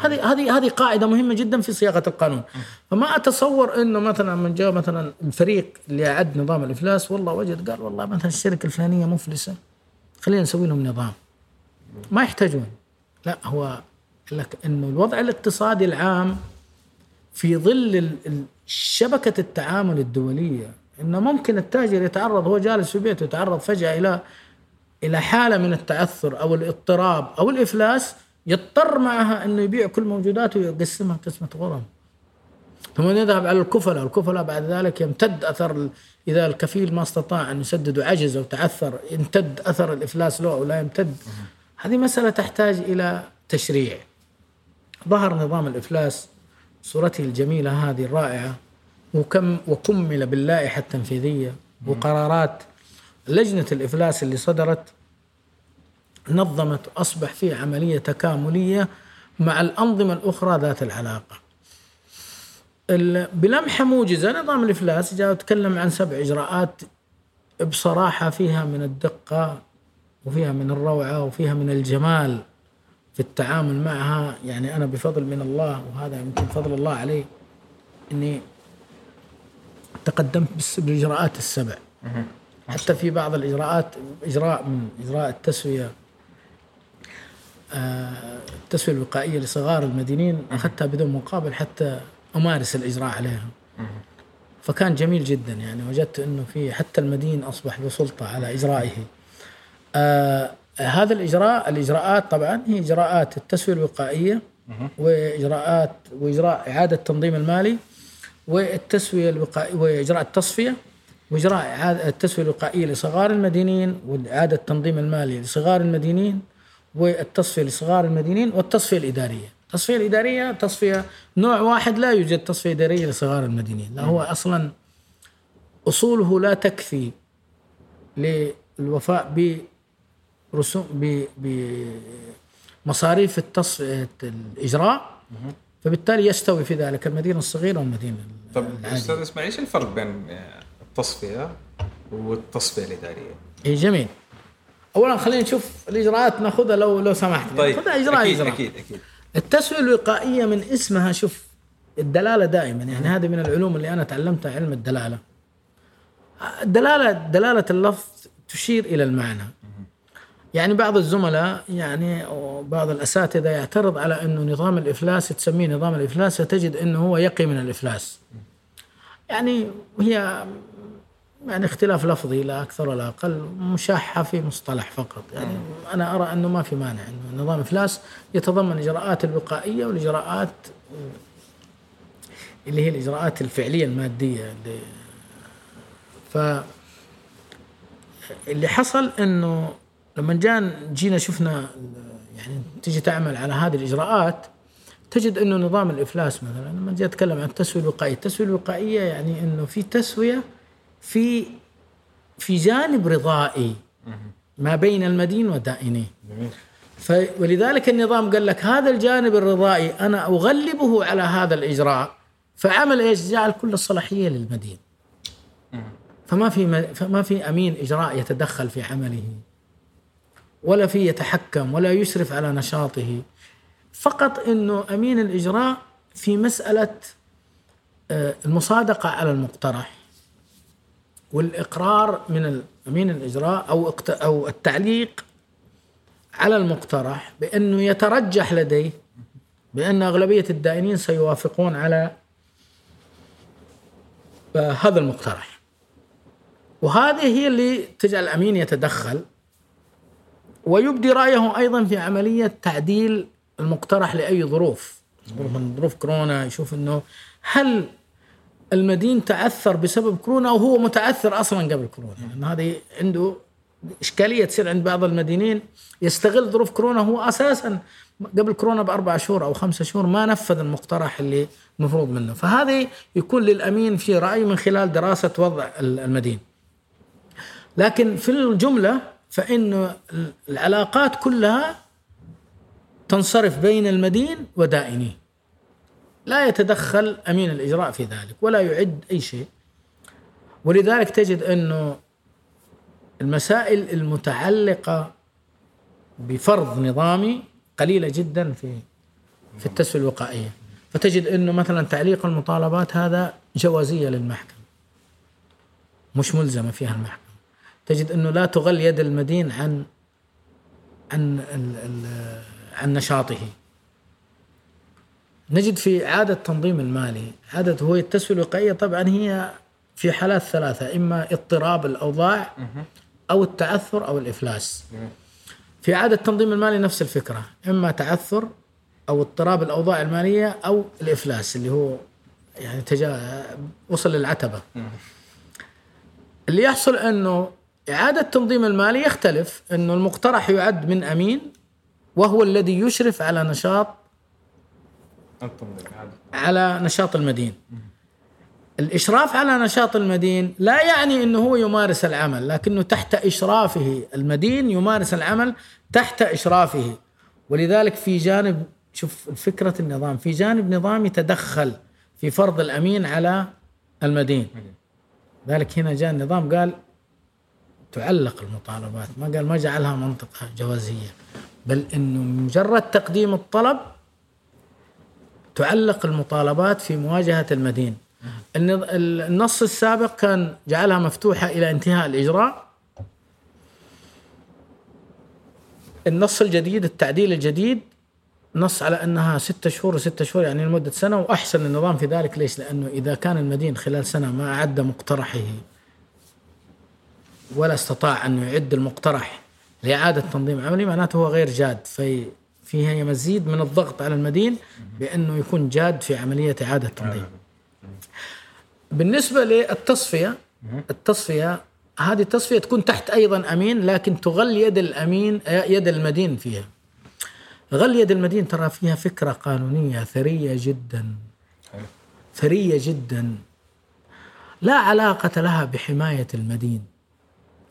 هذه هذه هذه قاعدة مهمة جدا في صياغة القانون. فما أتصور إنه مثلا من جاء مثلا الفريق اللي اعد نظام الإفلاس والله وجد قال والله مثلا الشركة الفلانية مفلسة خلينا نسوي لهم نظام. ما يحتاجون. لا هو لك إنه الوضع الاقتصادي العام في ظل شبكة التعامل الدولية إنه ممكن التاجر يتعرض هو جالس في بيته يتعرض فجأة إلى إلى حالة من التعثر أو الاضطراب أو الإفلاس يضطر معها إنه يبيع كل موجوداته ويقسمها قسمة غرماء. ثم يذهب على الكفلاء الكفلاء بعد ذلك يمتد أثر إذا الكفيل ما استطاع أن يسدد وعجز أو تعثر يمتد أثر الإفلاس له أو لا يمتد. هذه مسألة تحتاج إلى تشريع. ظهر نظام الإفلاس صورته الجميلة هذه الرائعة وكم وكمل باللائحة التنفيذية وقرارات لجنة الإفلاس اللي صدرت نظمت أصبح في عملية تكاملية مع الأنظمة الأخرى ذات العلاقة. ال- بلمحة موجزة نظام الإفلاس جاء تكلم عن سبع إجراءات بصراحة فيها من الدقة وفيها من الروعة وفيها من الجمال. في التعامل معها يعني أنا بفضل من الله وهذا يمكن فضل الله علي إني تقدمت بالإجراءات السبع. حتى في بعض الإجراءات إجراء من إجراء التسوية آه، التسوية الوقائية لصغار المدينين أخذتها بدون مقابل حتى أمارس الإجراء عليها. فكان جميل جدا يعني وجدت أنه في حتى المدين أصبح له سلطة على إجرائه. آه هذا الإجراء الإجراءات طبعا هي إجراءات التسوية الوقائية وإجراءات وإجراء إعادة التنظيم المالي والتسوية الوقائية وإجراء التصفية وإجراء إعادة التسوية الوقائية لصغار المدينين وإعادة التنظيم المالي لصغار المدينين والتصفية لصغار المدينين والتصفية الإدارية. التصفية الإدارية تصفية نوع واحد لا يوجد تصفية إدارية لصغار المدينين. لا هو أصلا أصوله لا تكفي للوفاء برسوم ب- بمصاريف التصفية الإجراء فبالتالي يستوي في ذلك المدين الصغير والمدين طب. أستاذ إسماعيل إيش الفرق بين التصفية والتصفية الإدارية؟ اي جميل. اولا خلينا نشوف الإجراءات نأخذها لو لو سمحت. طيب ناخذها إجراء أكيد إجراء. أكيد أكيد. التسوية الوقائية من اسمها شوف الدلالة دائما. يعني هذه من العلوم اللي أنا تعلمتها علم الدلالة. الدلاله دلالة اللفظ تشير إلى المعنى. يعني بعض الزملاء يعني أو بعض الأساتذة يعترض على إنه نظام الإفلاس تسميه نظام الإفلاس فتجد إنه هو يقي من الإفلاس. يعني هي يعني اختلاف لفظي لا أكثر ولا أقل مشاحة في مصطلح فقط. يعني أنا أرى إنه ما في مانع إنه نظام إفلاس يتضمن الاجراءات الوقائية والإجراءات اللي هي الإجراءات الفعلية المادية اللي ف اللي حصل إنه لما جان جينا شفنا يعني تيجي تعمل على هذه الإجراءات تجد إنه نظام الإفلاس مثلا لما جيت أتكلم عن التسوية الوقائية، التسوية الوقائية يعني إنه في تسوية في في جانب رضائي ما بين المدين ودائنيه. ولذلك النظام قال لك هذا الجانب الرضائي أنا أغلبه على هذا الإجراء فعمل إيش؟ جعل كل الصلاحية للمدين. فما في فما في أمين إجراء يتدخل في عمله ولا في يتحكم ولا يشرف على نشاطه. فقط إنه أمين الإجراء في مسألة آه، المصادقة على المقترح والإقرار من أمين الإجراء أو أو التعليق على المقترح بأنه يترجح لديه بأن أغلبية الدائنين سيوافقون على آه، هذا المقترح. وهذه هي اللي تجعل الأمين يتدخل. ويبدي رأيه أيضا في عملية تعديل المقترح لأي ظروف. من ظروف كورونا يشوف إنه هل المدين تعثر بسبب كورونا وهو متعثر أصلا قبل كورونا؟ لأن هذه عنده إشكالية تصير عند بعض المدينين. يستغل ظروف كورونا هو أساسا قبل كورونا بأربع شهور أو خمسة شهور ما نفذ المقترح اللي المفروض منه. فهذه يكون للأمين في رأي من خلال دراسة وضع المدين. لكن في الجملة فإن العلاقات كلها تنصرف بين المدين ودائنيه لا يتدخل أمين الإجراء في ذلك ولا يعد أي شيء. ولذلك تجد أنه المسائل المتعلقة بفرض نظامي قليلة جدا في في التسوية الوقائية. فتجد أنه مثلا تعليق المطالبات هذا جوازية للمحكمة مش ملزمة فيها المحكمة. تجد أنه لا تغل يد المدين عن عن عن نشاطه. نجد في عادة التنظيم المالي عادة هو التسوية الوقائية طبعا هي في حالات ثلاثة إما اضطراب الأوضاع أو التعثر أو الإفلاس. في عادة التنظيم المالي نفس الفكرة إما تعثر أو اضطراب الأوضاع المالية أو الإفلاس اللي هو يعني تجا وصل للعتبة. اللي يحصل أنه إعادة التنظيم المالي يختلف أنه المقترح يعد من أمين وهو الذي يشرف على نشاط على نشاط المدين. الإشراف على نشاط المدين لا يعني أنه هو يمارس العمل لكنه تحت إشرافه المدين يمارس العمل تحت إشرافه. ولذلك في جانب شوف فكرة النظام في جانب نظام يتدخل في فرض الأمين على المدين. ذلك هنا جاء النظام قال تعلق المطالبات. ما قال ما جعلها منطقة جوازية بل إنه مجرد تقديم الطلب تعلق المطالبات في مواجهة المدين. النص السابق كان جعلها مفتوحة إلى انتهاء الإجراء. النص الجديد التعديل الجديد نص على أنها ستة شهور وستة شهور يعني لمدة سنة وأحسن النظام في ذلك. ليش؟ لأنه إذا كان المدين خلال سنة ما أعد مقترحه ولا استطاع أن يعد المقترح لإعادة تنظيم عملي معناته هو غير جاد. في فيها مزيد من الضغط على المدين بأنه يكون جاد في عملية إعادة التنظيم بالنسبة للتصفية التصفية هذه التصفية تكون تحت أيضا أمين لكن تغل يد الأمين يد المدين فيها. غل يد المدين ترى فيها فكرة قانونية ثرية جدا. ثرية جدا. لا علاقة لها بحماية المدين.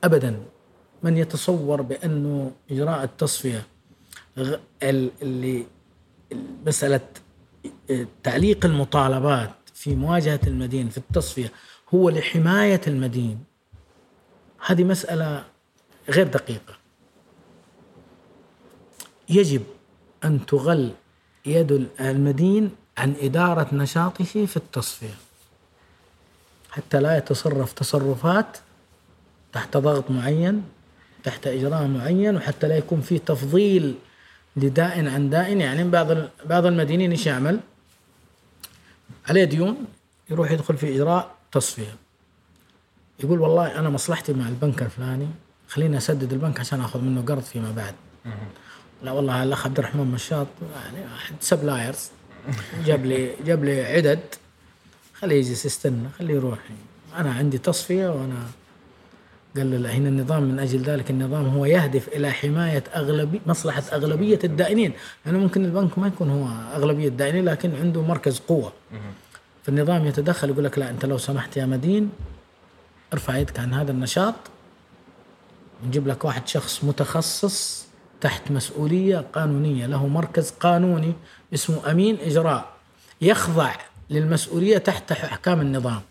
ابدا. من يتصور بانه إجراء التصفية اللي مسألة تعليق المطالبات في مواجهة المدين في التصفية هو لحماية المدين هذه مسألة غير دقيقة. يجب أن تغل يد المدين عن إدارة نشاطه في التصفية حتى لا يتصرف تصرفات تحت ضغط معين تحت إجراء معين وحتى لا يكون في تفضيل لداء عن داء يعني بعض بعض المدينين إيش يعمل؟ عليه ديون يروح يدخل في إجراء تصفية. يقول والله أنا مصلحتي مع البنك الفلاني خليني أسدد البنك عشان آخذ منه قرض فيما بعد. لا والله الأخ عبد الرحمن مشاط يعني احد suppliers جاب لي جاب لي عدد خليه يجلس يستنى خليه يروح. أنا عندي تصفية وأنا قال لا هنا النظام من أجل ذلك النظام هو يهدف إلى حماية اغلبيه مصلحة أغلبية الدائنين، يعني ممكن البنك ما يكون هو أغلبية الدائنين لكن عنده مركز قوة. فالنظام يتدخل يقول لك لا أنت لو سمحت يا مدين ارفع يدك عن هذا النشاط نجيب لك واحد شخص متخصص تحت مسؤولية قانونية له مركز قانوني اسمه أمين إجراء يخضع للمسؤولية تحت أحكام النظام.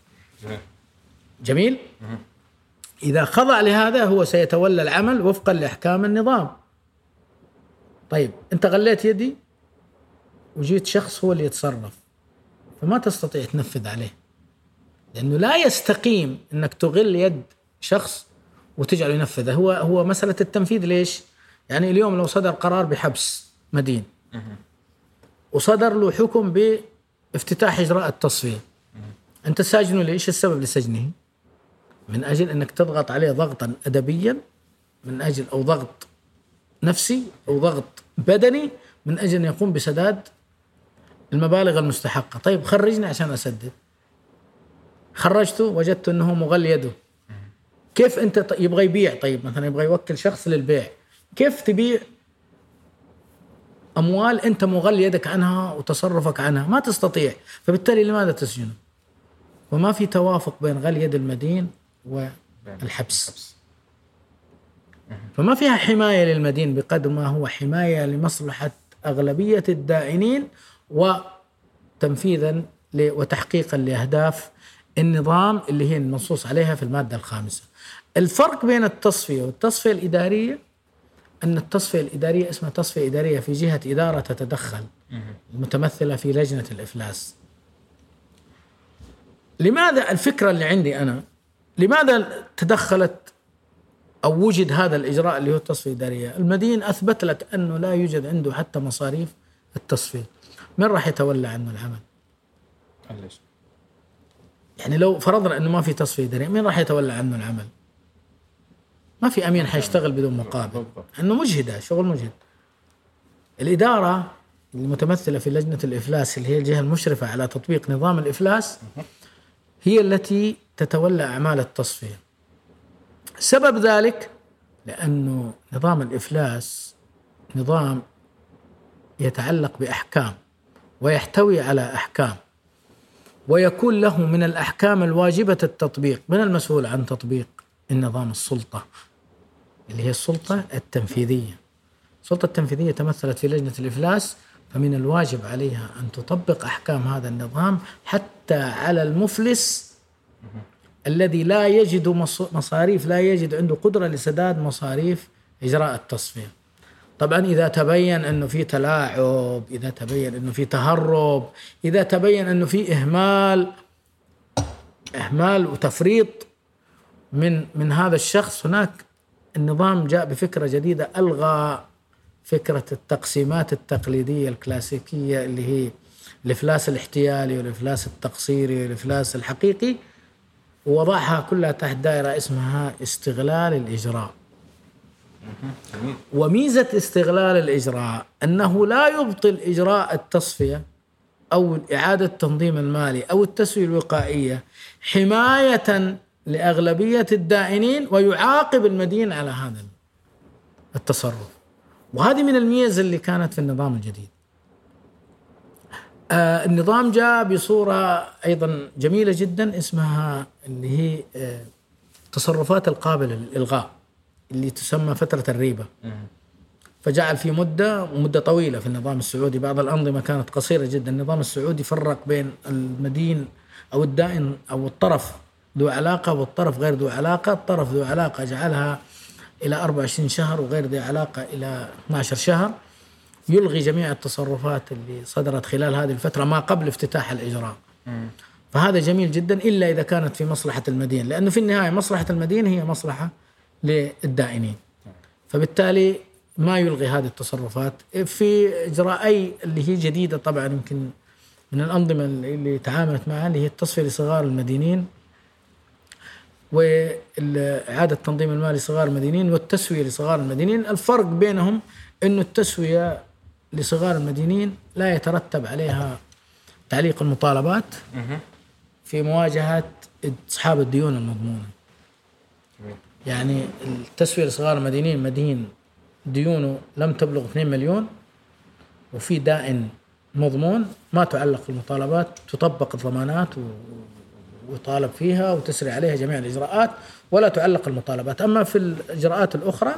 جميل؟ إذا خضع لهذا هو سيتولى العمل وفقا لأحكام النظام. طيب أنت غليت يدي وجيت شخص هو اللي يتصرف فما تستطيع تنفذ عليه لأنه لا يستقيم أنك تغل يد شخص وتجعله ينفذه. هو هو مسألة التنفيذ ليش؟ يعني اليوم لو صدر قرار بحبس مدين وصدر له حكم بافتتاح إجراء التصفية أنت ساجنه ليش؟ السبب لسجنه. من أجل أنك تضغط عليه ضغطا ادبيا من أجل أو ضغط نفسي أو ضغط بدني من أجل أن يقوم بسداد المبالغ المستحقة. طيب خرجني عشان أسدد. خرجته وجدت أنه مغل يده. كيف أنت يبغى يبيع؟ طيب مثلا يبغى يوكل شخص للبيع. كيف تبيع أموال أنت مغل يدك عنها وتصرفك عنها؟ ما تستطيع. فبالتالي لماذا تسجنه وما في توافق بين غل يد المدين والحبس. فما فيها حماية للمدين بقدر ما هو حماية لمصلحة أغلبية الدائنين وتنفيذا وتحقيقا لأهداف النظام اللي هي المنصوص عليها في المادة الخامسة. الفرق بين التصفية والتصفية الإدارية أن التصفية الإدارية اسمها تصفية إدارية في جهة إدارة تتدخل المتمثلة في لجنة الإفلاس. لماذا؟ الفكرة اللي عندي أنا لماذا تدخلت أو وجد هذا الإجراء اللي هو التصفية الإدارية؟ المدين أثبت لك أنه لا يوجد عنده حتى مصاريف التصفية. من راح يتولى عنه العمل؟ ليش؟ يعني لو فرضنا أنه ما في تصفية إدارية، مين راح يتولى عنه العمل؟ ما في أمين حيشتغل بدون مقابل،. أنه مجهدة شغل مجهد. الإدارة المتمثلة في لجنة الإفلاس اللي هي الجهة المشرفة على تطبيق نظام الإفلاس هي التي تتولى أعمال التصفية. سبب ذلك لأنه نظام الإفلاس نظام يتعلق بأحكام ويحتوي على أحكام ويكون له من الأحكام الواجبة التطبيق. من المسؤول عن تطبيق النظام السلطة؟ اللي هي السلطة التنفيذية. السلطة التنفيذية تمثلت في لجنة الإفلاس فمن الواجب عليها أن تطبق أحكام هذا النظام حتى على المفلس الذي لا يجد مص- مصاريف لا يجد عنده قدرة لسداد مصاريف إجراء التصفية. طبعا إذا تبين أنه في تلاعب إذا تبين أنه في تهرب إذا تبين أنه في إهمال إهمال وتفريط من من هذا الشخص هناك النظام جاء بفكرة جديدة ألغى فكرة التقسيمات التقليدية الكلاسيكية اللي هي الإفلاس الاحتيالي والإفلاس التقصيري والإفلاس الحقيقي. ووضعها كلها تحت دائرة اسمها استغلال الإجراء. جميل. وميزة استغلال الإجراء أنه لا يبطل إجراء التصفية أو إعادة التنظيم المالي أو التسوية الوقائية حماية لأغلبية الدائنين ويعاقب المدين على هذا التصرف. وهذه من الميز اللي كانت في النظام الجديد. آه النظام جاء بصورة أيضا جميلة جدا اسمها اللي هي آه تصرفات القابلة للإلغاء اللي تسمى فترة الريبة. فجعل في مدة مدة طويلة في النظام السعودي. بعض الأنظمة كانت قصيرة جدا. النظام السعودي فرق بين المدين أو الدائن أو الطرف ذو علاقة والطرف غير ذو علاقة. الطرف ذو علاقة جعلها إلى 24 شهر وغير ذي علاقة إلى 12 شهر. يلغي جميع التصرفات اللي صدرت خلال هذه الفترة ما قبل افتتاح الإجراء. فهذا جميل جدا إلا إذا كانت في مصلحة المدين لأنه في النهاية مصلحة المدين هي مصلحة للدائنين. فبالتالي ما يلغي هذه التصرفات. في إجراء أي اللي هي جديدة طبعا يمكن من الأنظمة اللي تعاملت معها اللي هي التصفية لصغار المدينين وإعادة التنظيم المالي لصغار المدينين والتسوية لصغار المدينين. الفرق بينهم أنه التسوية لصغار المدينين لا يترتب عليها تعليق المطالبات في مواجهة أصحاب الديون المضمونة. يعني التسوية لصغار المدينين مدين ديونه لم تبلغ 2 مليون وفي دائن مضمون ما تعلق المطالبات تطبق الضمانات ويطالب فيها وتسري عليها جميع الإجراءات ولا تعلق المطالبات. أما في الإجراءات الأخرى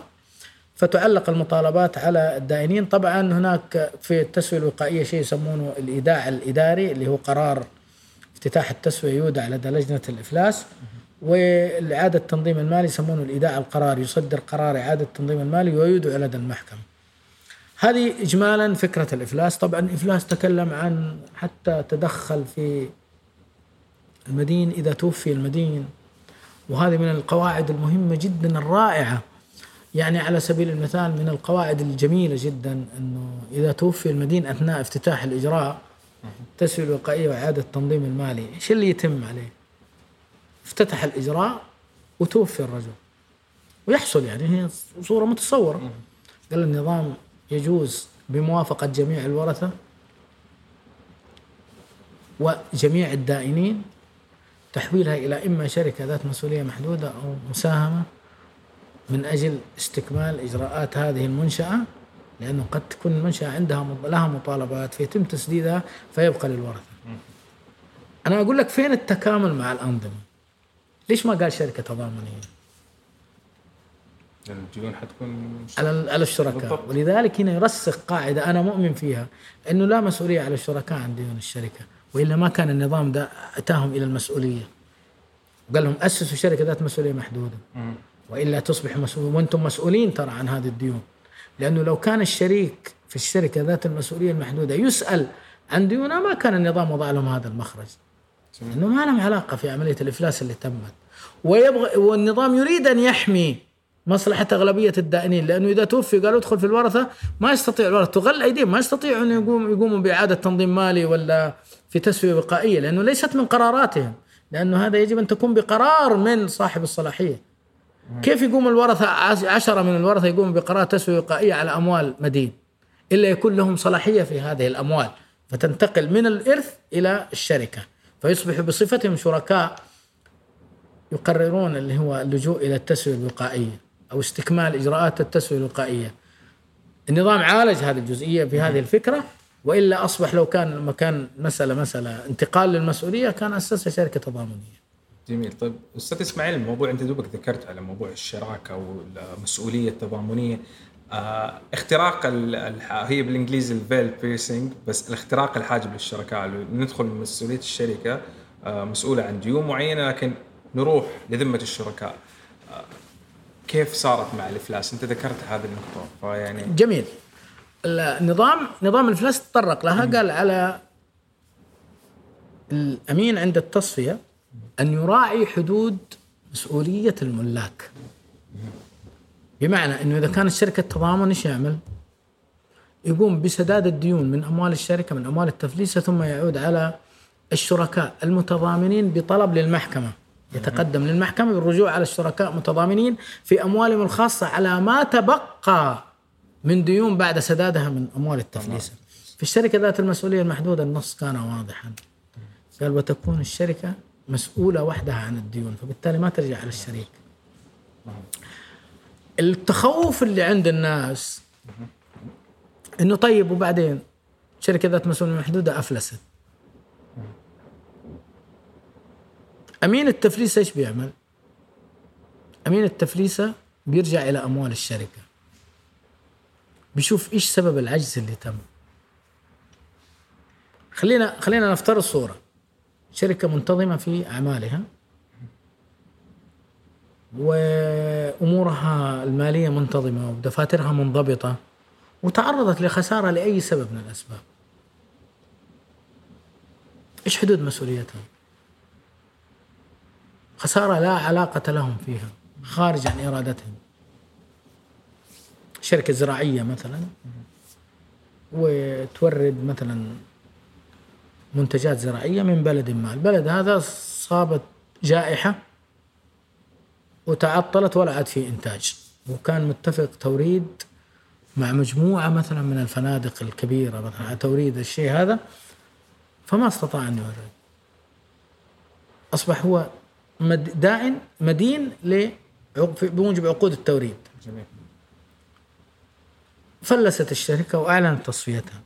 فتعلق المطالبات على الدائنين. طبعا هناك في التسوية الوقائية شيء يسمونه الإيداع الإداري اللي هو قرار افتتاح التسوية يودع لدى لجنة الإفلاس. والإعادة التنظيم المالي يسمونه الإيداع القرار يصدر قرار إعادة التنظيم المالي ويودع لدى المحكمة. هذه إجمالا فكرة الإفلاس. طبعا الإفلاس تكلم عن حتى تدخل في المدين إذا توفي المدين. وهذه من القواعد المهمة جدا الرائعة. يعني على سبيل المثال من القواعد الجميلة جدا أنه إذا توفي المدين أثناء افتتاح الإجراء التسوية الوقائية وإعادة التنظيم المالي إيش اللي يتم عليه؟ افتتح الإجراء وتوفي الرجل. ويحصل يعني هي صورة متصورة. قال النظام يجوز بموافقة جميع الورثة وجميع الدائنين تحويلها إلى إما شركة ذات مسؤولية محدودة أو مساهمة من أجل استكمال إجراءات هذه المنشأة لأنه قد تكون المنشأة عندها لها مطالبات فيتم تسديدها فيبقى للورثة. أنا أقول لك فين التكامل مع الأنظمة؟ ليش ما قال شركة تضامنية؟ لأن الديون حتكون على على الشركاء. بالضبط. ولذلك هنا يرسخ قاعدة أنا مؤمن فيها إنه لا مسؤولية على الشركاء عن ديون الشركة وإلا ما كان النظام ده أتاهم إلى المسؤولية. قال لهم أسسوا شركة ذات مسؤولية محدودة. وإلا تصبح مسؤول. وأنتم مسؤولين ترى عن هذه الديون. لأنه لو كان الشريك في الشركة ذات المسؤولية المحدودة يسأل عن ديونه ما كان النظام وضع لهم هذا المخرج. انه ما لهم علاقة في عملية الإفلاس اللي تمت. ويبغى والنظام يريد أن يحمي مصلحة أغلبية الدائنين لأنه إذا توفي قالوا ادخل في الورثة ما يستطيع الورثة. تغل أيديهم ما يستطيعوا أن يقوم يقوموا بإعادة تنظيم مالي ولا في تسوية وقائية لأنه ليست من قراراتهم. لأنه هذا يجب أن تكون بقرار من صاحب الصلاحية. كيف يقوم الورثة عش- عشرة من الورثة يقوموا بقرار تسويه وقائيه على أموال مدين إلا يكون لهم صلاحية في هذه الأموال فتنتقل من الإرث إلى الشركة فيصبحوا بصفتهم شركاء يقررون اللي هو اللجوء إلى التسويه الوقائية أو استكمال إجراءات التسويه الوقائية. النظام عالج هذه الجزئية في هذه الفكرة وإلا أصبح لو كان لما كان مساله مسألة انتقال للمسؤولية كان اسسها شركة تضامنية. جميل طيب أستاذ إسماعيل الموضوع أنت دوبك ذكرت على موضوع الشراكة والمسؤولية التضامنية آه اختراق. هي بالإنجليزي ال veil piercing بس الاختراق الحاجب للشركاء ندخل من مسؤولية الشركة آه مسؤولة عن ديون معينة لكن نروح لذمة الشركاء آه كيف صارت مع الإفلاس؟ أنت ذكرت هذه النقطة فيعني جميل. النظام نظام الفلاس تطرق لها قال على الأمين عند التصفية أن يراعي حدود مسؤولية الملاك. بمعنى أنه إذا كانت شركه تضامن إيش يعمل؟ يقوم بسداد الديون من أموال الشركة من أموال التفليسه ثم يعود على الشركاء المتضامنين بطلب للمحكمة يتقدم للمحكمة بالرجوع على الشركاء متضامنين في أموالهم الخاصة على ما تبقى من ديون بعد سدادها من أموال التفليسه. في الشركة ذات المسؤولية المحدودة النص كان واضحا. قال وتكون الشركة مسؤولة وحدها عن الديون فبالتالي ما ترجع على الشريك. التخوف اللي عند الناس إنه طيب وبعدين شركة ذات مسؤولية محدودة أفلست. أمين التفليسه إيش بيعمل؟ أمين التفليسه بيرجع إلى أموال الشركة. بيشوف إيش سبب العجز اللي تم. خلينا خلينا نفترض صورة شركة منتظمة في أعمالها وأمورها المالية منتظمة ودفاترها منضبطة وتعرضت لخسارة لأي سبب من الأسباب. إيش حدود مسؤوليتها؟ خسارة لا علاقة لهم فيها خارج عن إرادتهم. شركة زراعية مثلا وتورد مثلا منتجات زراعية من بلد ما، البلد هذا صابت جائحة وتعطلت ولا عاد في إنتاج. وكان متفق توريد مع مجموعة مثلا من الفنادق الكبيرة مثلا على توريد الشيء هذا فما استطاع أن يورد. أصبح هو دائن مدين بموجب عقود التوريد. فلست الشركة وأعلنت تصفيتها.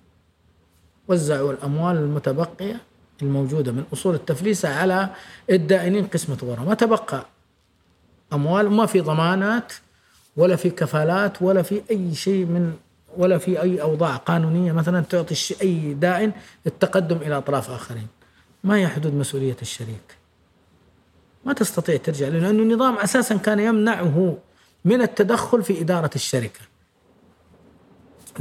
وزعوا الأموال المتبقية الموجودة من أصول التفليسه على الدائنين قسمة غرة ما تبقى أموال؟ ما في ضمانات ولا في كفالات ولا في أي شيء من ولا في أي أوضاع قانونية مثلا تعطي أي دائن التقدم إلى أطراف آخرين. ما هي حدود مسؤولية الشريك؟ ما تستطيع ترجع لأنه النظام أساسا كان يمنعه من التدخل في إدارة الشركة.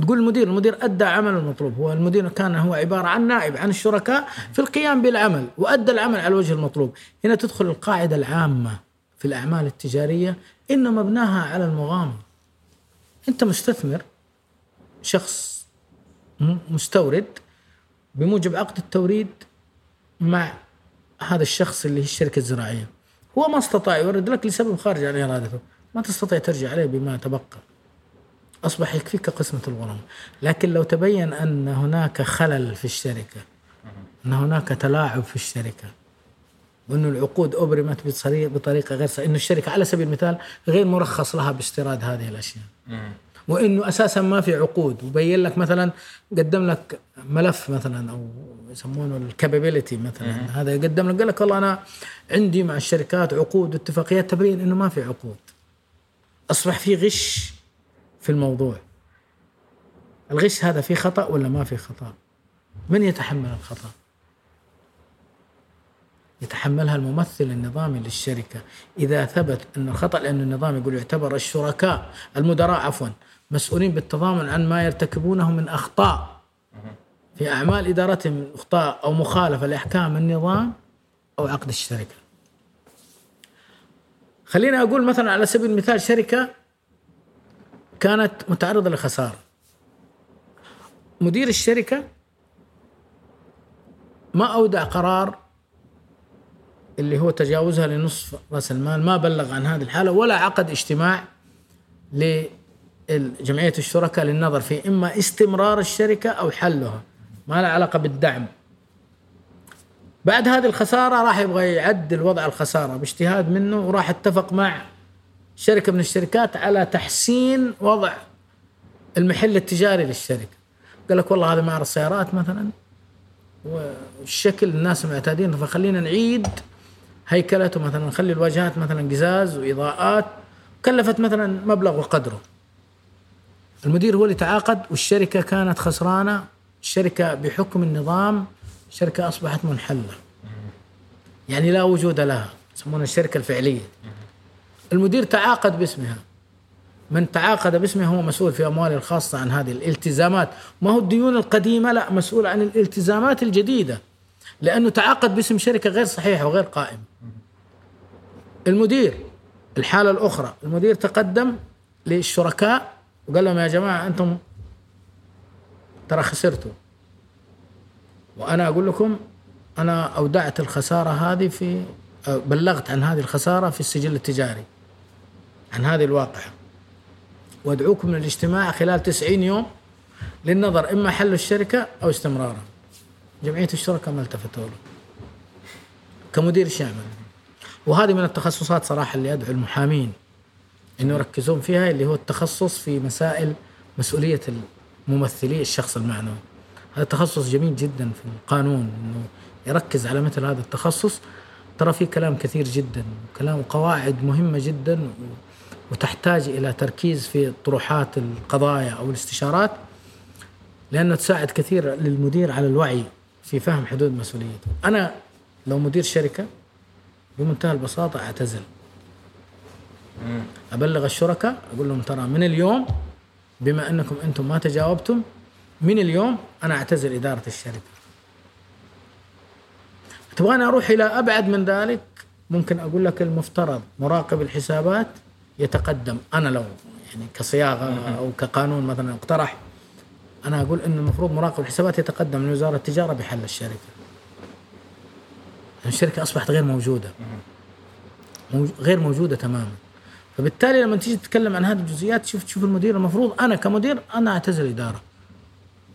تقول المدير المدير أدى عمل المطلوب. هو المدير كان هو عبارة عن نائب عن الشركاء في القيام بالعمل وأدى العمل على الوجه المطلوب. هنا تدخل القاعدة العامة في الأعمال التجارية إن مبناها على المغامرة. أنت مستثمر شخص مستورد بموجب عقد التوريد مع هذا الشخص اللي هي الشركة الزراعية. هو ما استطاع يورد لك لسبب خارج عن إرادته. ما تستطيع ترجع عليه بما تبقى. أصبح يكفيك قسمة الغرم. لكن لو تبين أن هناك خلل في الشركة أن هناك تلاعب في الشركة وانه العقود أبرمت بطريقه بطريقة غير صحيحة انه الشركة على سبيل المثال غير مرخص لها باستيراد هذه الأشياء. وإنه أساسا ما في عقود. وبين لك مثلا قدم لك ملف مثلا أو يسمونه الكابابيلتي مثلا. هذا يقدم لك قال لك والله أنا عندي مع الشركات عقود واتفاقيات تبين إنه ما في عقود. أصبح في غش في الموضوع. الغش هذا في خطأ ولا ما في خطأ؟ من يتحمل الخطأ؟ يتحملها الممثل النظامي للشركة. إذا ثبت أن الخطأ لأن النظام يقول يعتبر الشركاء المدراء عفوا مسؤولين بالتضامن عن ما يرتكبونه من أخطاء. في أعمال إدارتهم أخطاء أو مخالفة لأحكام النظام أو عقد الشركة. خليني أقول مثلا على سبيل المثال شركة كانت متعرضة لخسارة. مدير الشركة ما أودع قرار اللي هو تجاوزها لنصف رأس المال ما بلغ عن هذه الحالة ولا عقد اجتماع لجمعية الشركاء للنظر في إما استمرار الشركة أو حلها. ما له علاقة بالدعم. بعد هذه الخسارة راح يبغى يعدل وضع الخسارة. باجتهاد منه وراح اتفق مع شركة من الشركات على تحسين وضع المحل التجاري للشركة. قال لك والله هذا معرض سيارات مثلا والشكل الناس معتادين فخلينا نعيد هيكلته مثلا نخلي الواجهات مثلا قزاز وإضاءات. كلفت مثلا مبلغ وقدره. المدير هو اللي تعاقد والشركة كانت خسرانة. الشركة بحكم النظام الشركة أصبحت منحلة. يعني لا وجود لها يسمونها الشركة الفعلية. المدير تعاقد باسمها. من تعاقد باسمه هو مسؤول في أمواله الخاصة عن هذه الالتزامات. ما هو الديون القديمة؟ لا مسؤول عن الالتزامات الجديدة. لأنه تعاقد باسم شركة غير صحيحة وغير قائمه المدير الحالة الأخرى المدير تقدم للشركاء وقال لهم يا جماعة أنتم ترى خسرتوا. وأنا أقول لكم أنا أودعت الخسارة هذه في بلغت عن هذه الخسارة في السجل التجاري. عن هذه الواقعة. وأدعوكم للاجتماع خلال 90 يوم للنظر إما حل الشركة أو استمرارها جمعية الشركاء ما التفتوا له. كمدير شامل وهذه من التخصصات صراحة اللي أدعو المحامين إنه يركزون فيها اللي هو التخصص في مسائل مسؤولية الممثلي الشخص المعنوي. هذا تخصص جميل جدا في القانون إنه يركز على مثل هذا التخصص. ترى في كلام كثير جدا كلام وقواعد مهمة جدا وتحتاج إلى تركيز في طروحات القضايا أو الاستشارات لأنه تساعد كثير للمدير على الوعي في فهم حدود مسؤوليته. أنا لو مدير شركة بمنتهى البساطة أعتزل. أبلغ الشركاء أقول لهم ترى من اليوم بما أنكم أنتم ما تجاوبتم من اليوم أنا أعتزل إدارة الشركة. تبغاني أروح إلى أبعد من ذلك؟ ممكن أقول لك المفترض مراقب الحسابات يتقدم أنا لو يعني كصياغة أو كقانون مثلا اقترح أنا أقول إن المفروض مراقب الحسابات يتقدم من وزاره التجارة بحل الشركة. الشركة أصبحت غير موجودة. غير موجودة تماما. فبالتالي لما تيجي تتكلم عن هذه الجزئيات شوف تشوف المدير المفروض أنا كمدير أنا أعتزل إدارة.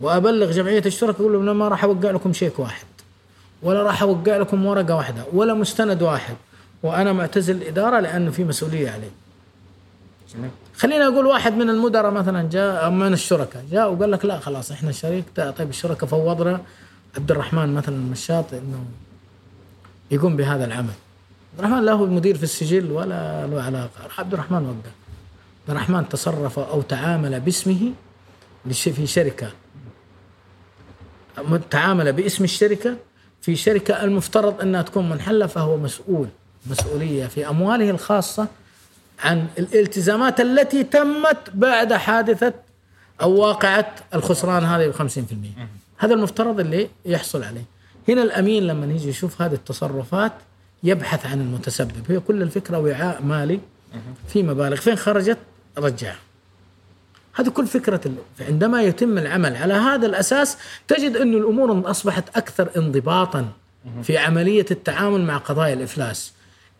وأبلغ جمعية الشركاء أقول لهم ما راح أوقع لكم شيك واحد. ولا راح أوقع لكم ورقة واحدة ولا مستند واحد. وأنا معتزل الاداره لأنه في مسؤولية علي. خلينا أقول واحد من المدراء مثلا جاء من الشركاء جاء وقال لك لا خلاص إحنا شريك طيب الشركاء فوضنا. عبد الرحمن مثلا المشاط إنه يقوم بهذا العمل. عبد الرحمن لا هو المدير في السجل ولا له علاقة. عبد الرحمن وقع. عبد الرحمن تصرف أو تعامل باسمه في شركة. تعامل باسم الشركة. في شركة المفترض إنها تكون منحله فهو مسؤول مسؤولية في أمواله الخاصة. عن الالتزامات التي تمت بعد حادثة أو واقعة الخسران هذه ب 50% هذا المفترض اللي يحصل عليه. هنا الأمين لما يجي يشوف هذه التصرفات يبحث عن المتسبب. هي كل الفكرة وعاء مالي في مبالغ. فين خرجت؟ رجعها. هذه كل فكرة عندما يتم العمل على هذا الأساس تجد أن الأمور أصبحت أكثر انضباطا في عملية التعامل مع قضايا الإفلاس.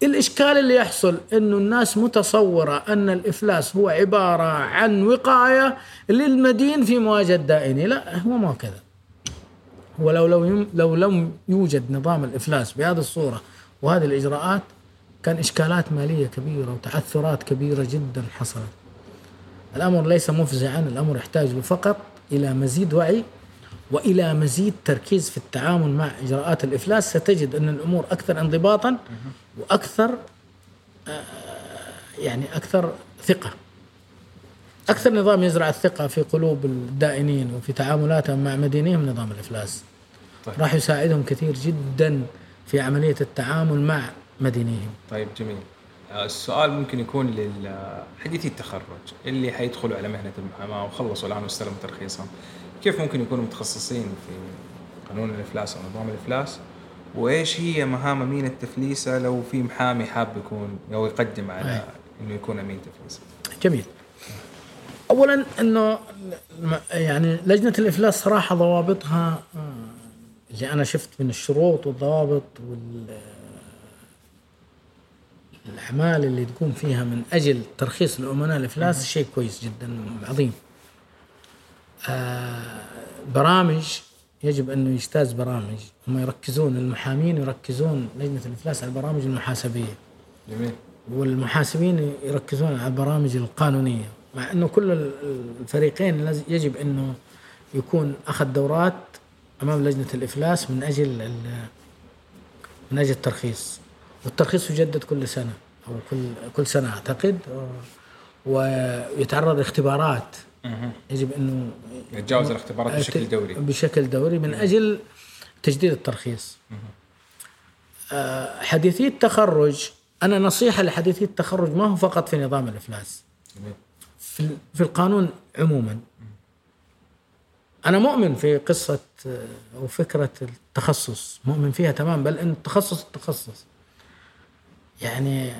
الإشكال اللي يحصل أنه الناس متصورة أن الإفلاس هو عبارة عن وقاية للمدين في مواجهة دائني لا هو ما كذا. هو لو لو لو لم يوجد نظام الإفلاس بهذه الصورة وهذه الإجراءات كان إشكالات مالية كبيرة وتعثرات كبيرة جدا حصلت. الأمر ليس مفزعا، الأمر يحتاج فقط إلى مزيد وعي وإلى مزيد تركيز في التعامل مع إجراءات الإفلاس. ستجد أن الأمور أكثر انضباطا. وأكثر آه، يعني أكثر ثقة. أكثر نظام يزرع الثقة في قلوب الدائنين وفي تعاملاتهم مع مدينيهم نظام الإفلاس. طيب. راح يساعدهم كثير جدا في عملية التعامل مع مدينيهم. طيب جميل آه، السؤال ممكن يكون لحديثي التخرج اللي حيدخلوا على مهنة المحاماة وخلصوا الان واستلموا ترخيصهم كيف ممكن يكونوا متخصصين في قانون الإفلاس أو نظام الإفلاس وإيش هي مهام أمين التفليسة لو في محامي حاب يكون أو يقدم على. إنه يكون أمين تفليسه جميل. اولا إنه يعني لجنة الإفلاس صراحة ضوابطها آه، اللي أنا شفت من الشروط والضوابط وال الأعمال اللي تقوم فيها من أجل ترخيص الأمناء الإفلاس شيء كويس جدا عظيم. آه، برامج يجب انه يجتاز برامج. هم يركزون المحامين يركزون لجنة الإفلاس على البرامج المحاسبية. جميل. والمحاسبين يركزون على البرامج القانونية مع إنه كل ال- الفريقين يجب إنه يكون أخذ دورات أمام لجنة الإفلاس من أجل من أجل الترخيص. والترخيص يجدد كل سنة أو كل كل سنة أعتقد. ويتعرض لاختبارات يجب أنه يتجاوز الاختبارات بشكل دوري بشكل دوري من أجل تجديد الترخيص. آه، حديثي التخرج أنا نصيحة لحديثي التخرج ما هو فقط في نظام الإفلاس في في القانون عموما. أنا مؤمن في قصة آه، أو فكرة التخصص، مؤمن فيها تمام بل إن التخصص التخصص. يعني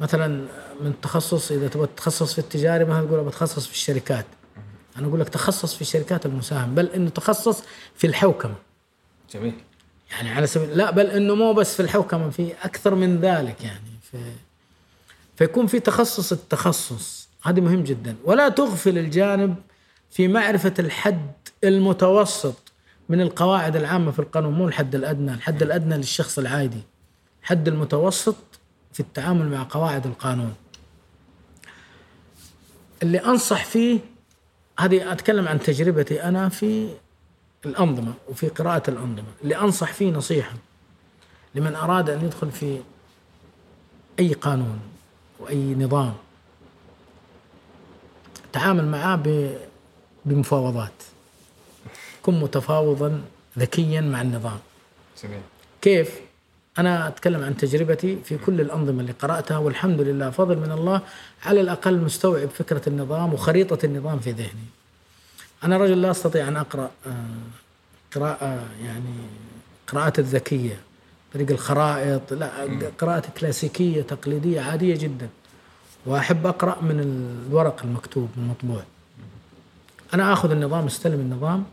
مثلا من تخصص إذا تبغى تتخصص في التجاري مثلا تقول بتخصص في الشركات. أنا أقول لك تخصص في الشركات المساهمه بل إنه تخصص في الحوكمة. جميل يعني على سبيل لا بل إنه مو بس في الحوكمة في أكثر من ذلك يعني في فيكون في تخصص التخصص هذا مهم جدا ولا تغفل الجانب في معرفة الحد المتوسط من القواعد العامة في القانون مو الحد الأدنى، الحد الأدنى للشخص العادي. الحد المتوسط في التعامل مع قواعد القانون. اللي أنصح فيه هذه أتكلم عن تجربتي أنا في الأنظمة وفي قراءة الأنظمة اللي أنصح فيه نصيحة لمن أراد أن يدخل في أي قانون وأي نظام. تعامل معاه بمفاوضات. كن متفاوضا ذكيا مع النظام. جميل. كيف؟ أنا أتكلم عن تجربتي في كل الأنظمة اللي قرأتها والحمد لله فضل من الله على الأقل مستوعب فكرة النظام وخريطة النظام في ذهني. أنا رجل لا أستطيع أن أقرأ آه، قراءة يعني قراءات الذكية طريق الخرائط لا قراءة كلاسيكية تقليدية عادية جدا. وأحب أقرأ من الورق المكتوب المطبوع. أنا آخذ النظام أستلم النظام.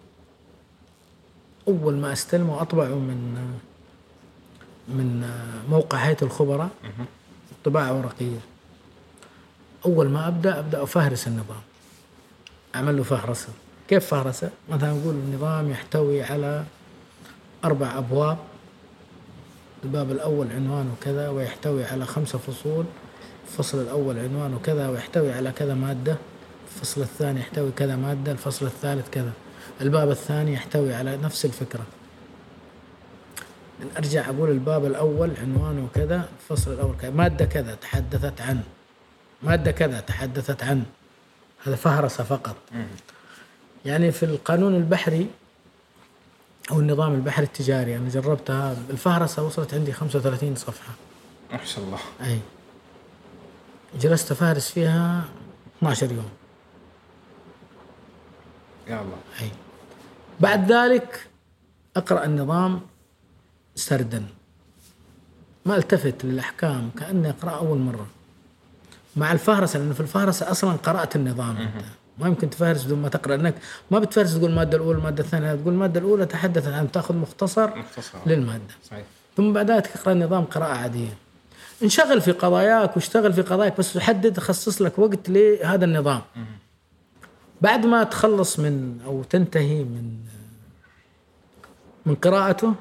أول ما أستلمه وأطبعه من من موقع هيئة الخبراء طباعة ورقية أول ما أبدأ أبدأ أفهرس النظام. أعمل له فهرسة. كيف فهرسة؟ مثلا نقول النظام يحتوي على أربع أبواب. الباب الأول عنوانه كذا ويحتوي على خمسة فصول. الفصل الأول عنوانه كذا ويحتوي على كذا مادة. الفصل الثاني يحتوي كذا مادة. الفصل الثالث كذا. الباب الثاني يحتوي على نفس الفكرة. أرجع أقول الباب الأول عنوانه كذا الفصل الأول كذا. مادة كذا تحدثت عن. مادة كذا تحدثت عن. هذا فهرسة فقط. يعني في القانون البحري أو النظام البحري التجاري أنا جربتها. الفهرسة وصلت عندي 35 صفحة. ما شاء الله. أي. جلست أفهرس فيها 12 يوم. يا الله. أي. بعد ذلك أقرأ النظام. سردا. ما التفت للأحكام كأني أقرأ أول مرة. مع الفهرسة لأنه في الفهرسة أصلا قرأت النظام. أنت ما يمكن تفهرس بدون ما تقرأ لأنك ما بتفهرس تقول المادة الأولى المادة الثانية. تقول المادة الأولى تحدثت عن تأخذ مختصر مختصر. للمادة. صحيح. ثم بعد ذلك تقرأ نظام قراءة عادية. انشغل في قضاياك واشتغل في قضاياك بس حدد خصص لك وقت لهذا النظام. بعد ما تخلص من أو تنتهي من من قراءته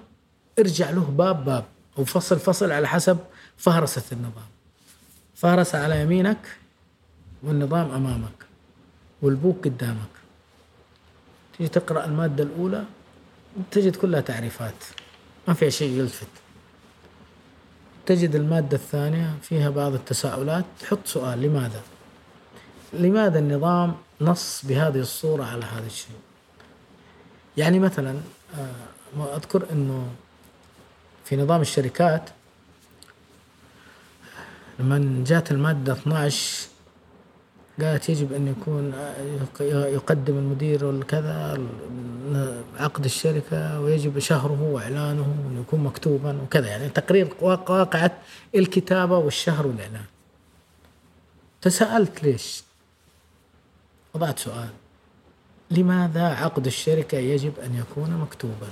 ارجع له باب باب أو فصل فصل على حسب فهرسه النظام فهرسه على يمينك والنظام أمامك والبوك قدامك تيجي تقرأ المادة الأولى تجد كلها تعريفات ما فيها شيء يلفت تجد المادة الثانية فيها بعض التساؤلات تحط سؤال لماذا؟ لماذا النظام نص بهذه الصورة على هذا الشيء؟ يعني مثلا آه، أذكر أنه في نظام الشركات لما جاءت المادة 12 قالت يجب أن يكون يقدم المدير والكذا عقد الشركة ويجب شهره وإعلانه وأن يكون مكتوبا وكذا. يعني تقرير واقعة الكتابة والشهر والإعلان. تساءلت ليش؟ وضعت سؤال. لماذا عقد الشركة يجب أن يكون مكتوبا؟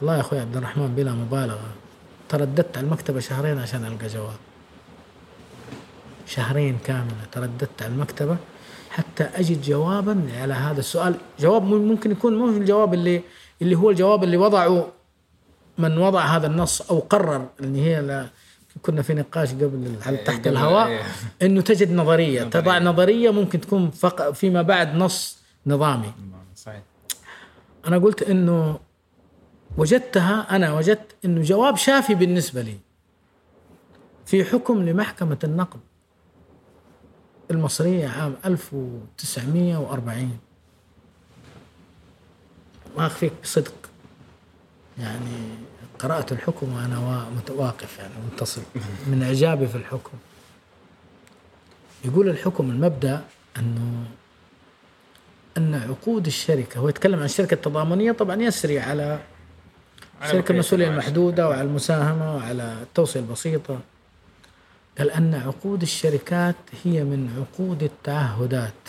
والله يا أخوي عبد الرحمن بلا مبالغة. ترددت على المكتبة شهرين عشان ألقى جواب. شهرين كاملة ترددت على المكتبة حتى أجد جوابا على هذا السؤال. جواب ممكن يكون مو الجواب اللي اللي هو الجواب اللي وضعه من وضع هذا النص أو قرر اللي هي كنا في نقاش قبل تحت الهواء إنه تجد نظرية. تضع نظرية ممكن تكون فيما بعد نص نظامي. صحيح أنا قلت إنه وجدتها أنا وجدت إنه جواب شافي بالنسبة لي في حكم لمحكمة النقد المصرية عام 1940 ما أخفيك بصدق. يعني قرأت الحكم وأنا متواقف يعني منتصب من إعجابي في الحكم. يقول الحكم المبدأ أنه أن عقود الشركة هو يتكلم عن الشركة التضامنية طبعا يسري على الشركة المسؤولية المحدودة وعلى المساهمة وعلى التوصية البسيطة. قال أن عقود الشركات هي من عقود التعهدات.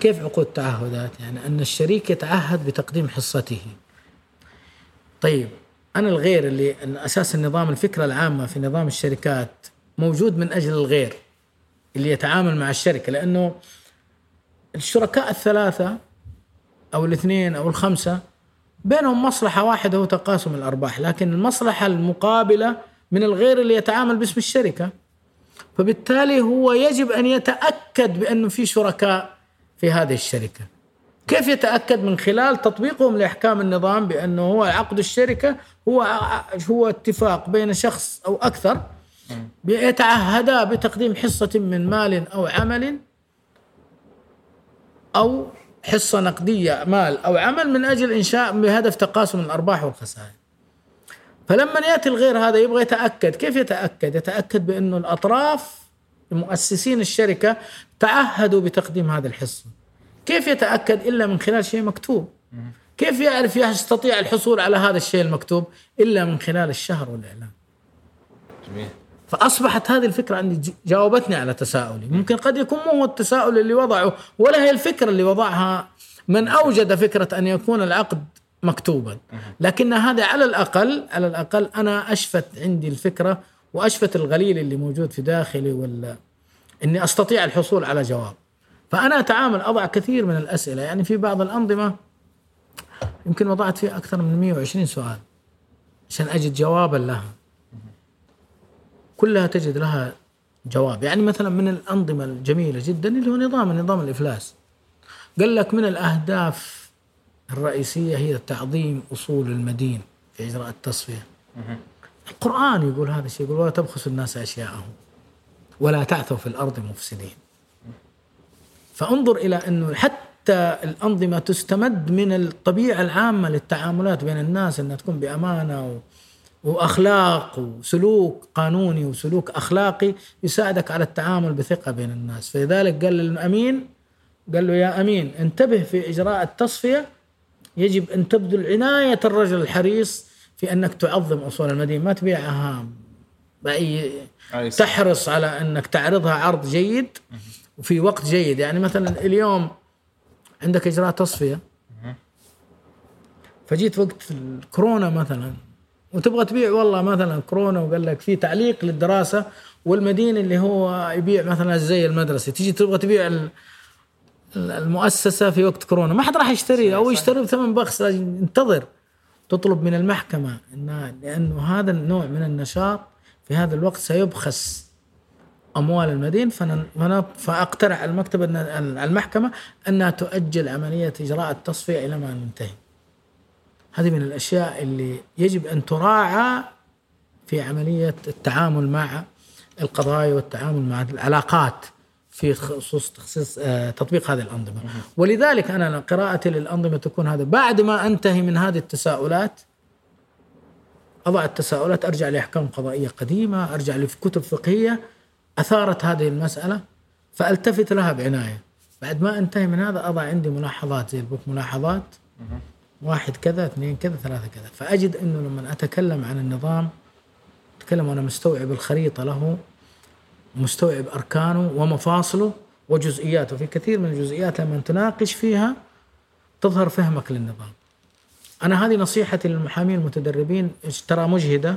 كيف عقود التعهدات؟ يعني أن الشريك يتعهد بتقديم حصته. طيب أنا الغير اللي أساس النظام الفكرة العامة في نظام الشركات موجود من أجل الغير. اللي يتعامل مع الشركة لأنه الشركاء الثلاثة أو الاثنين أو الخمسة بينهم مصلحة واحدة هو تقاسم الأرباح لكن المصلحة المقابلة من الغير اللي يتعامل باسم الشركة. فبالتالي هو يجب أن يتأكد بأنه في شركاء في هذه الشركة. كيف يتأكد؟ من خلال تطبيقهم لأحكام النظام بأنه هو عقد الشركة هو هو اتفاق بين شخص أو أكثر يتعهدا بتقديم حصة من مال أو عمل أو حصة نقدية مال أو عمل من أجل إنشاء بهدف تقاسم الأرباح والخسائر. فلما يأتي الغير هذا يبغى يتأكد. كيف يتأكد؟ يتأكد بأنه الأطراف مؤسسين الشركة تعهدوا بتقديم هذه الحصة. كيف يتأكد؟ إلا من خلال شيء مكتوب. كيف يعرف يستطيع الحصول على هذا الشيء المكتوب؟ إلا من خلال الشهر والإعلام جميل فأصبحت هذه الفكرة عندي جاوبتني على تساؤلي. ممكن قد يكون مو هو التساؤل اللي وضعه ولا هي الفكرة اللي وضعها. من أوجد فكرة أن يكون العقد مكتوبا. لكن هذا على الأقل على الأقل أنا أشفت عندي الفكرة وأشفت الغليل اللي موجود في داخلي ولا إني أستطيع الحصول على جواب. فأنا أتعامل أضع كثير من الأسئلة. يعني في بعض الأنظمة يمكن وضعت فيه أكثر من 120 سؤال عشان أجد جوابا لها. كلها تجد لها جواب. يعني مثلا من الأنظمة الجميلة جدا اللي هو نظام نظام الإفلاس. قال لك من الأهداف الرئيسية هي تعظيم أصول المدين في إجراء التصفية. القرآن يقول هذا الشيء يقول ولا تبخسوا الناس أشياءهم ولا تعثوا في الأرض مفسدين. فانظر إلى أنه حتى الأنظمة تستمد من الطبيعة العامة للتعاملات بين الناس أنها تكون بأمانة وأخلاق وسلوك قانوني وسلوك أخلاقي يساعدك على التعامل بثقة بين الناس. فلذلك قال للامين قال له يا أمين انتبه في إجراء التصفية. يجب أن تبذل عناية الرجل الحريص في أنك تعظم أصول المدينة. ما تبيعها صح. تحرص على أنك تعرضها عرض جيد وفي وقت جيد. يعني مثلا اليوم عندك إجراء تصفية. فجيت وقت الكورونا مثلا. وتبغى تبيع والله مثلا كورونا وقال لك في تعليق للدراسة والمدين اللي هو يبيع مثلا زي المدرسة. تيجي تبغى تبيع ال- المؤسسة في وقت كورونا. ما حد راح يشتري. أو يشتري بثمن بخس. لازم ينتظر تطلب من المحكمة. انها لأنه هذا النوع من النشاط في هذا الوقت سيبخس أموال المدين فن- فأقترح المكتب المحكمة إنها تؤجل عملية إجراء التصفية إلى ما ننتهي. هذه من الأشياء اللي يجب أن تراعى في عملية التعامل مع القضايا والتعامل مع العلاقات في خصوص تخصيص آه، تطبيق هذه الأنظمة. ولذلك أنا قراءتي للأنظمة تكون هذا. بعد ما أنتهي من هذه التساؤلات أضع التساؤلات أرجع لأحكام قضائية قديمة أرجع لكتب فقهية أثارت هذه المسألة فألتفت لها بعناية. بعد ما أنتهي من هذا أضع عندي ملاحظات زي البوك ملاحظات. واحد كذا اثنين كذا ثلاثة كذا. فأجد أنه لما أتكلم عن النظام أتكلم وأنا مستوعب الخريطة له مستوعب أركانه ومفاصله وجزئياته. في كثير من الجزئيات لما تناقش فيها تظهر فهمك للنظام. أنا هذه نصيحتي للمحامين المتدربين ترى مجهدة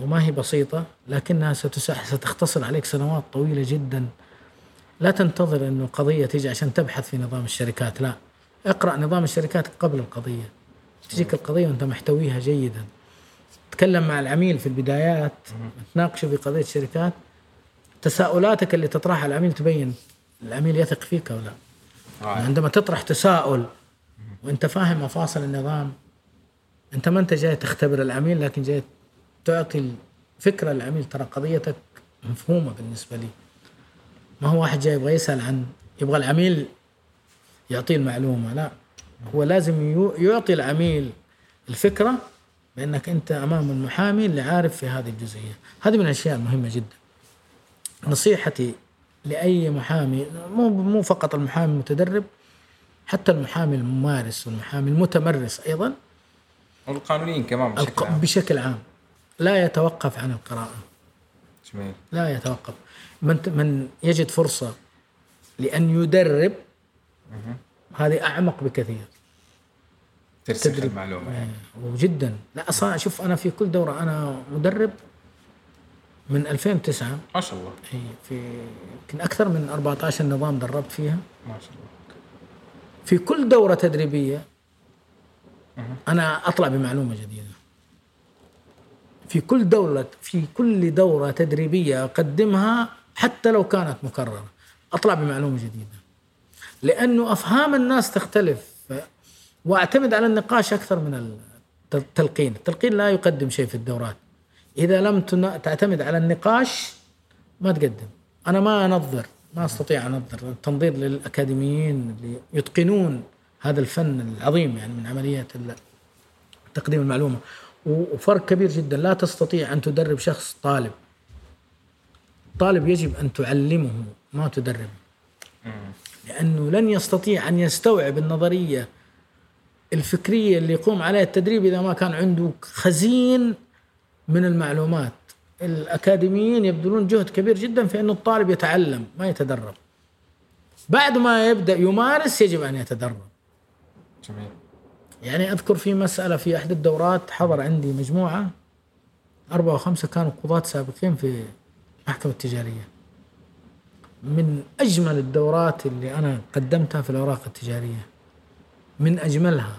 وما هي بسيطة لكنها ستختصر عليك سنوات طويلة جدا. لا تنتظر إنه قضيه تيجي عشان تبحث في نظام الشركات لا. اقرأ نظام الشركات قبل القضية. تجيك القضية وانت محتويها جيدا. تكلم مع العميل في البدايات تناقشه في قضية شركات تساؤلاتك اللي تطرحها العميل تبين العميل يثق فيك أو لا. عندما تطرح تساؤل وانت فاهم مفاصل النظام انت ما انت جاي تختبر العميل لكن جاي تعطي الفكرة للعميل ترى قضيتك مفهومة بالنسبة لي. ما هو واحد جاي يبغى يسأل عن يبغى العميل يعطيه المعلومة. لا هو لازم يعطي العميل الفكرة بأنك أنت أمام المحامي اللي عارف في هذه الجزئية. هذه من الأشياء المهمة جدا. نصيحتي لأي محامي مو مو فقط المحامي المتدرب حتى المحامي الممارس والمحامي المتمرس أيضا. والقانونيين كمان بشكل الق- عام. بشكل عام. لا يتوقف عن القراءه جميل. لا يتوقف. من من يجد فرصة لأن يدرب هذه أعمق بكثير. ترسخ تدريب. المعلومة يعني. وجدا. لا أصلا شوف أنا في كل دورة أنا مدرب من 2009 ما شاء الله. هي في يمكن أكثر من 14 نظام دربت فيها. ما شاء الله. في كل دورة تدريبية أنا أطلع بمعلومة جديدة. في كل دولة في كل دورة تدريبية أقدمها حتى لو كانت مكررة. أطلع بمعلومة جديدة. لأنه أفهام الناس تختلف. وأعتمد على النقاش أكثر من التلقين. التلقين لا يقدم شيء في الدورات. إذا لم تعتمد على النقاش ما تقدم. أنا ما أنظر ما أستطيع أنظر. التنظير للأكاديميين اللي يتقنون هذا الفن العظيم يعني من عملية ال- تقديم المعلومة. و- وفرق كبير جدا. لا تستطيع أن تدرب شخص طالب. طالب يجب أن تعلمه ما تدربه. لأنه لن يستطيع أن يستوعب النظرية الفكرية اللي يقوم عليها التدريب إذا ما كان عنده خزين من المعلومات. الأكاديميين يبذلون جهد كبير جدا في أنه الطالب يتعلم ما يتدرب. بعد ما يبدأ يمارس يجب أن يتدرب. جميل. يعني أذكر في مسألة في أحد الدورات حضر عندي مجموعة أربعة وخمسة كانوا قضاة سابقين في المحكمة التجارية. من أجمل الدورات اللي أنا قدمتها في الأوراق التجارية. من أجملها.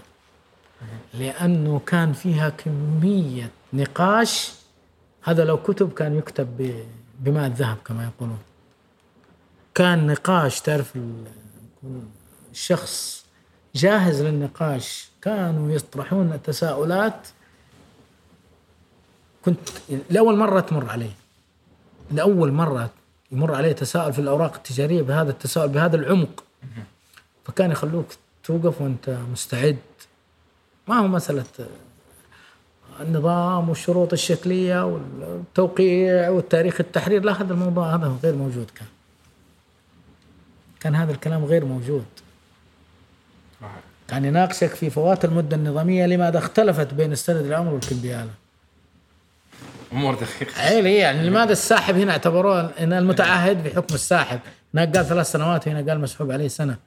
لأنه كان فيها كمية نقاش. هذا لو كتب كان يكتب بماء الذهب كما يقولون. كان نقاش تعرف ال- الشخص جاهز للنقاش. كانوا يطرحون التساؤلات. كنت لأول مرة تمر علي. لأول مرة يمر علي تساؤل في الأوراق التجارية بهذا التساؤل بهذا العمق. فكان يخلوك توقف وأنت مستعد. ما هو مسألة النظام والشروط الشكلية والتوقيع والتاريخ التحرير. لا هذا الموضوع هذا غير موجود كان. كان هذا الكلام غير موجود. كان يناقشك في فوات المدة النظامية لماذا اختلفت بين السند الأمر والكمبيالة أمور دقيقة. عيلي يعني لماذا الساحب هنا اعتبروه إن المتعهد بحكم الساحب؟ هناك قال ثلاث سنوات هنا قال مسحوب عليه سنة.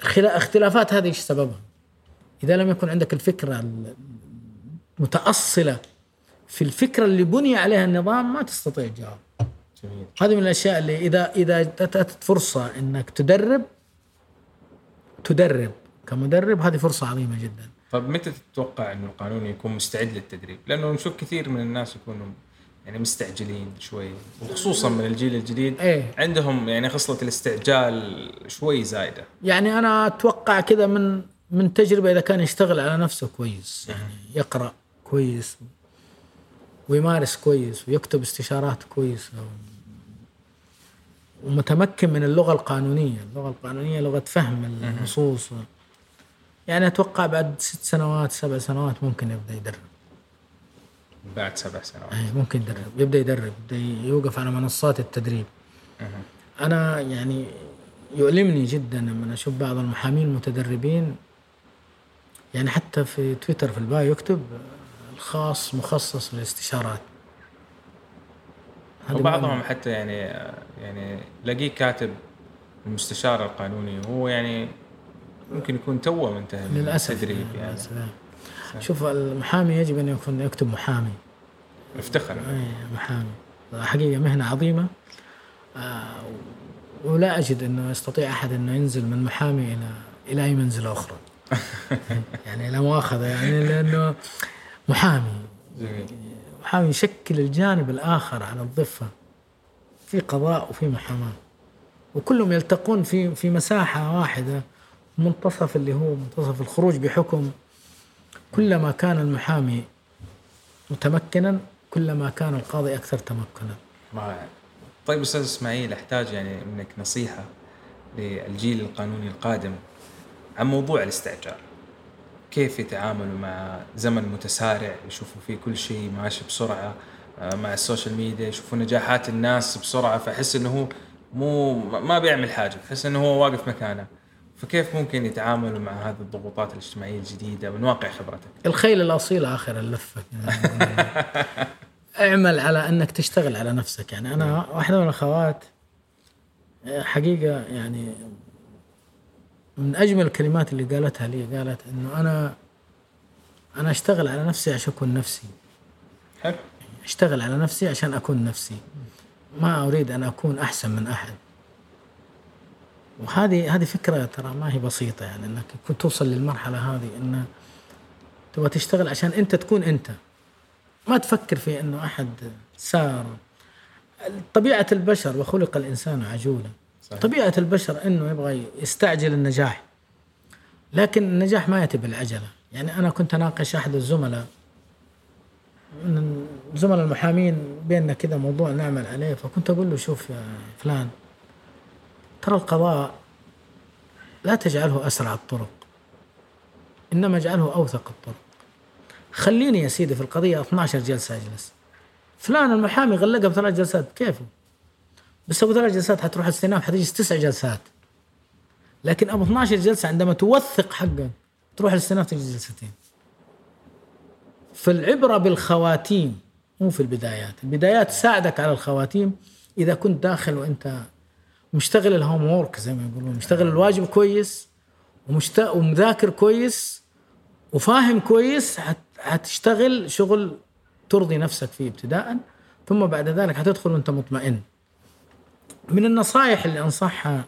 خلا- اختلافات هذه إيش سببها؟ إذا لم يكن عندك الفكرة المتأصلة في الفكرة اللي بني عليها النظام ما تستطيع تجاوب جميل. هذه من الأشياء اللي إذا إذا أتت فرصة إنك تدرب تدرب كمدرب هذه فرصة عظيمة جدا. طب متى تتوقع إنه القانون يكون مستعد للتدريب؟ لأنه نشوف كثير من الناس يكونوا يعني مستعجلين شوي وخصوصا من الجيل الجديد إيه. عندهم يعني خصلة الاستعجال شوي زايدة يعني أنا أتوقع كذا من من تجربة إذا كان يشتغل على نفسه كويس يعني يقرأ كويس ويمارس كويس ويكتب استشارات كويسة ومتمكن من اللغة القانونية، اللغة القانونية لغة فهم النصوص يعني أتوقع بعد ست سنوات سبع سنوات ممكن يبدأ يدرب. بعد سبع سنوات. أي ممكن يدرب. يبدأ يدرب يبدأ يوقف على منصات التدريب. أنا يعني يؤلمني جدا لما أشوف بعض المحامين المتدربين. يعني حتى في تويتر في البايو يكتب الخاص مخصص للاستشارات. وبعضهم حتى يعني يعني لاقيه كاتب المستشار القانوني وهو يعني ممكن يكون توه منتهي من للأسف. التدريب يعني. للأسف. شوف المحامي يجب أن يكون يكتب محامي. افتخر اي محامي. حقيقة مهنة عظيمة. آه، ولا أجد أنه يستطيع أحد أنه ينزل من محامي إلى إلى أي منزلة أخرى. (laughs) يعني لا مؤاخذة يعني لأنه محامي. جميل. محامي يشكل الجانب الآخر على الضفة في قضاء وفي محاماة. وكلهم يلتقون في في مساحة واحدة. منتصف اللي هو منتصف الخروج بحكم كلما كان المحامي متمكنا كلما كان القاضي أكثر تمكنا. طيب أستاذ إسماعيل أحتاج يعني منك نصيحة للجيل القانوني القادم عن موضوع الاستعجال كيف يتعاملوا مع زمن متسارع يشوفوا فيه كل شيء ماشي بسرعة آه، مع السوشيال ميديا يشوفوا نجاحات الناس بسرعة فيحس إنه هو مو ما بيعمل حاجة يحس إنه هو واقف مكانه. فكيف ممكن يتعاملوا مع هذه الضغوطات الاجتماعية الجديدة من واقع خبرتك؟ الخيل الأصيل آخر اللفة. اعمل على أنك تشتغل على نفسك. يعني أنا واحدة من الأخوات حقيقة يعني من أجمل الكلمات اللي قالتها لي قالت إنه أنا أنا أشتغل على نفسي عشان أكون نفسي. حلو. أشتغل على نفسي عشان أكون نفسي. ما أريد أن أكون أحسن من أحد. وهذه هذه فكرة ترى ما هي بسيطة يعني إنك يكون توصل للمرحلة هذه انه تبغى تشتغل عشان أنت تكون أنت. ما تفكر في إنه أحد سار. طبيعة البشر وخلق الإنسان عجولا صحيح. طبيعة البشر إنه يبغى يستعجل النجاح. لكن النجاح ما يأتي بالعجلة. يعني أنا كنت أناقش أحد الزملاء من زملاء المحامين بيننا كذا موضوع نعمل عليه فكنت أقول له شوف يا فلان ترى القضاء لا تجعله أسرع الطرق إنما اجعله أوثق الطرق. خليني يا سيدي في القضية 12 جلسة أجلس. فلان المحامي غلقها بثلاث جلسات كيفه؟ بس ابو ثلاث جلسات حتروح الاستئناف حتجلس تسع جلسات. لكن أبو 12 جلسة عندما توثق حقه تروح الاستئناف تجلس جلستين. فالعبرة بالخواتيم مو في البدايات. البدايات تساعدك على الخواتيم إذا كنت داخل وأنت مشتغل الهوم وورك زي ما يقولون مشتغل الواجب كويس ومشت... ومذاكر كويس وفاهم كويس حت... حتشتغل شغل ترضي نفسك فيه ابتداء ثم بعد ذلك حتدخل وانت مطمئن. من النصائح اللي أنصحها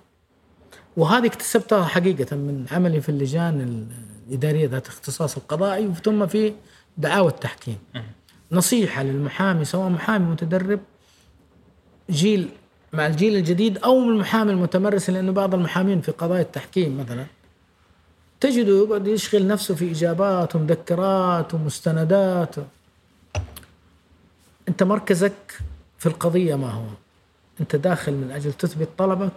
وهذه اكتسبتها حقيقة من عملي في اللجان الإدارية ذات اختصاص القضائي ثم في دعاوى التحكيم. نصيحة للمحامي سواء محامي متدرب جيل مع الجيل الجديد أو المحامي المتمرس لأنه بعض المحامين في قضايا التحكيم مثلا تجده يقعد يشغل نفسه في إجابات ومذكرات ومستندات. أنت مركزك في القضية ما هو؟ أنت داخل من أجل تثبت طلبك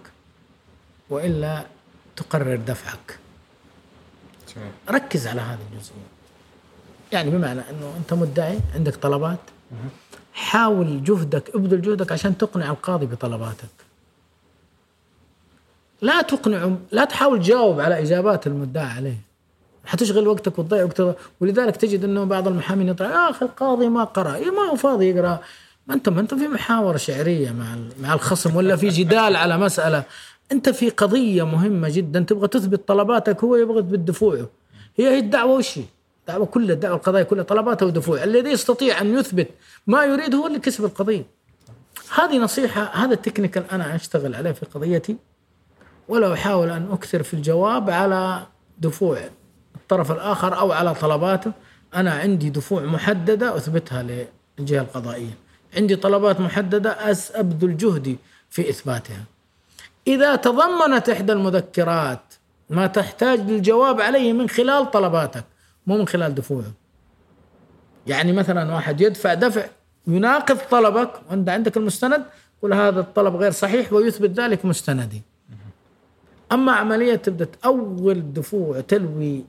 وإلا تقرر دفعك. ركز على هذه الجزئية. يعني بمعنى أنه أنت مدعي عندك طلبات. حاول جهدك ابذل جهدك عشان تقنع القاضي بطلباتك. لا تقنعه لا تحاول تجاوب على إجابات المدعى عليه. حتشغل وقتك وتضيع وقتك ولذلك تجد إنه بعض المحامين يطلع يا أخي القاضي ما قرأ إيه ما هو فاضي يقرأ. ما أنت ما أنت في محاورة شعرية مع مع الخصم ولا في جدال على مسألة. أنت في قضية مهمة جدا تبغى تثبت طلباتك هو يبغى يثبت دفوعه. هي هي الدعوة وش هي؟ الدعوة كلها الدعوة القضائيه كلها طلباتها ودفوع الذي يستطيع أن يثبت ما يريد هو اللي كسب القضية. هذه نصيحة هذا التكنيكال أنا أشتغل عليه في قضيتي. ولا أحاول أن أكثر في الجواب على دفوع الطرف الآخر أو على طلباته. أنا عندي دفوع محددة أثبتها للجهة القضائية. عندي طلبات محددة أس- أبذل جهدي في إثباتها. إذا تضمنت إحدى المذكرات ما تحتاج للجواب عليه من خلال طلباتك. مو من خلال دفوعه. يعني مثلا واحد يدفع دفع يناقض طلبك وأنت عندك المستند قل هذا الطلب غير صحيح ويثبت ذلك مستندي. أما عملية تبدأ اول دفوع تلوي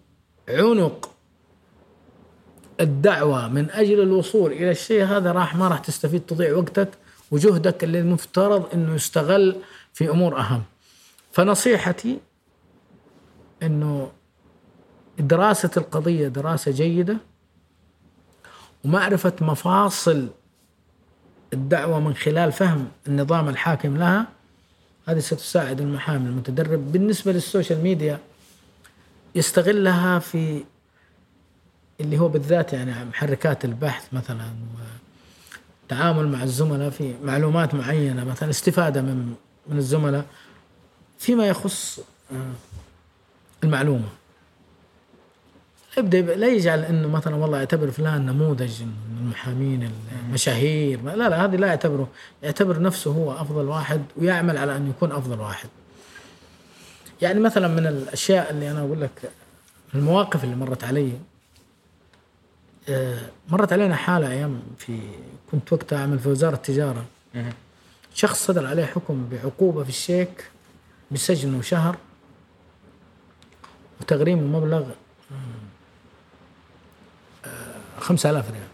عنق الدعوة من أجل الوصول إلى الشيء هذا راح ما راح تستفيد تضيع وقتك وجهدك اللي المفترض إنه يستغل في أمور أهم. فنصيحتي إنه دراسة القضية دراسة جيدة ومعرفة مفاصل الدعوة من خلال فهم النظام الحاكم لها هذه ستساعد المحامي المتدرب بالنسبة للسوشيال ميديا يستغلها في اللي هو بالذات يعني محركات البحث مثلا والتعامل مع الزملاء في معلومات معينة مثلا استفادة من من الزملاء فيما يخص آه، المعلومة. يبدا لا يجعل إنه مثلا والله يعتبر فلان نموذج من المحامين المشاهير. لا لا هذه لا يعتبره. يعتبر نفسه هو أفضل واحد ويعمل على أن يكون أفضل واحد. يعني مثلا من الأشياء اللي أنا أقول لك المواقف اللي مرت علي آه، مرت علينا حالة أيام في كنت وقتها أعمل في وزارة التجارة. شخص صدر عليه حكم بعقوبة في الشيك بسجن وشهر وتغريمه مبلغ خمسة آلاف ريال.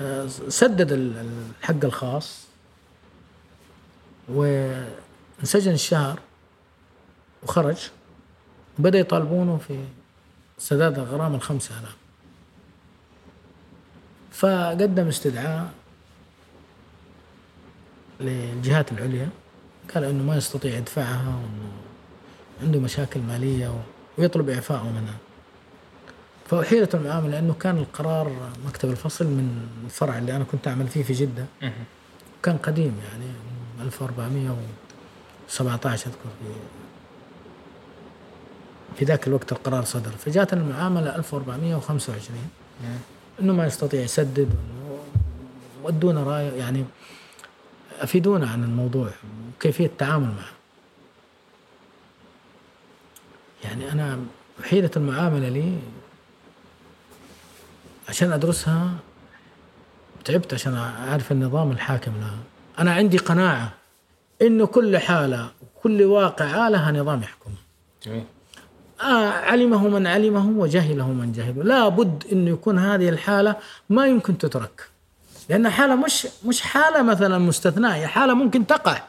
آه، سدد ال- الحق الخاص وانسجن الشهر وخرج وبدأ يطالبونه في سداد الغرامة الخمسة آلاف. فقدم استدعاء للجهات العليا. قال إنه ما يستطيع يدفعها وإنه عنده مشاكل مالية ويطلب اعفائه منها. فأحيلت المعامله لأنه كان القرار مكتب الفصل من الفرع اللي أنا كنت أعمل فيه في جدة. كان قديم يعني 1417 أذكر. في في ذاك الوقت القرار صدر. فجاءت المعاملة 1425 إنه ما يستطيع يسدد ودونا رأي يعني أفيدونا عن الموضوع وكيفيه التعامل معه. يعني أنا حيلة المعاملة لي عشان أدرسها تعبت عشان أعرف النظام الحاكم لها. أنا عندي قناعة إنه كل حالة وكل واقعة لها نظام يحكمها. جميل. آه علمه من علمه وجهله من جهله. لا بد إنه يكون هذه الحالة ما يمكن تترك. لأن حالة مش مش حالة مثلا مستثناء هي حالة ممكن تقع.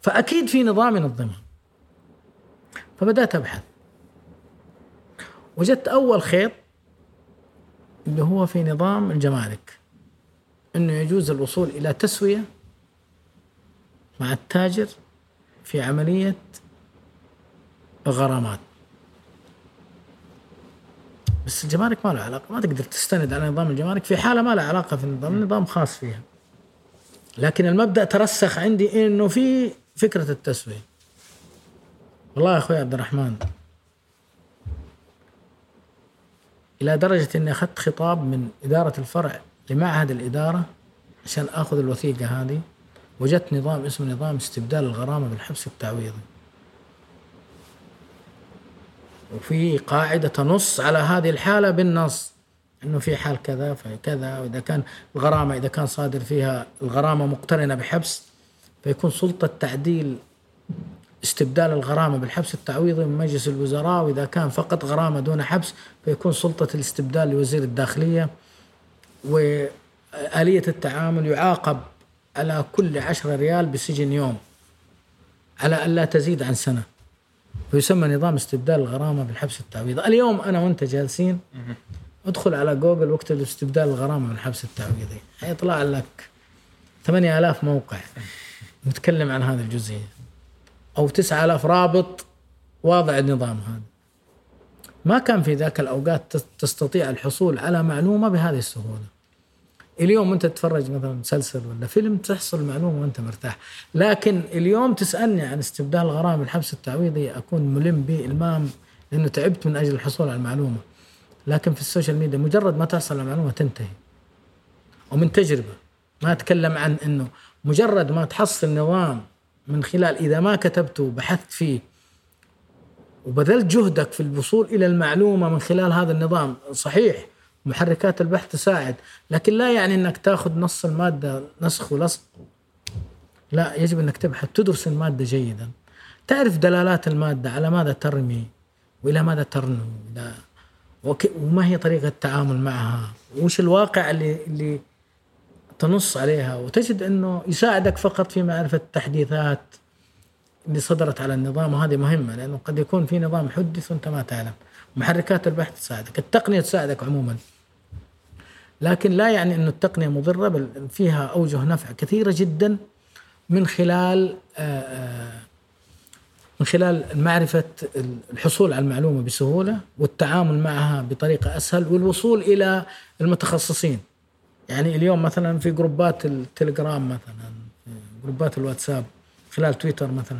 فأكيد في نظام ينظمها فبدأت أبحث. وجدت أول خيط اللي هو في نظام الجمارك إنه يجوز الوصول إلى تسوية مع التاجر في عملية الغرامات بس الجمارك ما له علاقة ما تقدر تستند على نظام الجمارك في حالة ما له علاقة في النظام النظام خاص فيها. لكن المبدأ ترسخ عندي إنه في فكرة التسوية. والله يا أخوي عبد الرحمن إلى درجة إني أخذت خطاب من إدارة الفرع لمعهد الإدارة عشان آخذ الوثيقة هذه. وجدت نظام اسمه نظام استبدال الغرامة بالحبس التعويضي. وفي قاعدة تنص على هذه الحالة بالنص إنه في حال كذا فكذا وإذا كان الغرامة إذا كان صادر فيها الغرامة مقترنة بحبس فيكون سلطة تعديل استبدال الغرامة بالحبس التعويضي من مجلس الوزراء وإذا كان فقط غرامة دون حبس فيكون سلطة الاستبدال لوزير الداخلية وآلية التعامل يعاقب على كل عشرة ريال بسجن يوم على أن لا تزيد عن سنة. ويسمى نظام استبدال الغرامة بالحبس التعويضي. اليوم أنا وأنت جالسين ادخل على جوجل واكتب استبدال الغرامة بالحبس التعويضي. حيطلع لك 8000 موقع. نتكلم عن هذه الجزئيه أو 9000 رابط واضع النظام هذا. ما كان في ذاك الأوقات تس- تستطيع الحصول على معلومة بهذه السهولة. اليوم أنت تتفرج مثلا مسلسل ولا فيلم تحصل معلومة وأنت مرتاح. لكن اليوم تسألني عن استبدال غرامه الحبس التعويضي أكون ملم به المام لأنه تعبت من أجل الحصول على المعلومة. لكن في السوشيال ميديا مجرد ما تحصل على المعلومه تنتهي. ومن تجربة ما أتكلم عن إنه مجرد ما تحصل نظام من خلال إذا ما كتبته وبحثت فيه وبذلت جهدك في الوصول إلى المعلومة من خلال هذا النظام صحيح محركات البحث تساعد لكن لا يعني إنك تاخذ نص المادة نسخ ولصق لا يجب إنك تبحث تدرس المادة جيدا. تعرف دلالات المادة على ماذا ترمي وإلى ماذا ترنو إلى وما هي طريقة التعامل معها؟ وش الواقع اللي اللي تنص عليها وتجد إنه يساعدك فقط في معرفة التحديثات اللي صدرت على النظام وهذه مهمة لأنه قد يكون في نظام حدث وأنت ما تعلم. محركات البحث تساعدك التقنية تساعدك عموما. لكن لا يعني إنه التقنية مضرة بل فيها أوجه نفع كثيرة جدا من خلال آه، آه، من خلال معرفة الحصول على المعلومة بسهولة والتعامل معها بطريقة أسهل والوصول إلى المتخصصين. يعني اليوم مثلا في جروبات التليجرام مثلا جروبات الواتساب خلال تويتر مثلا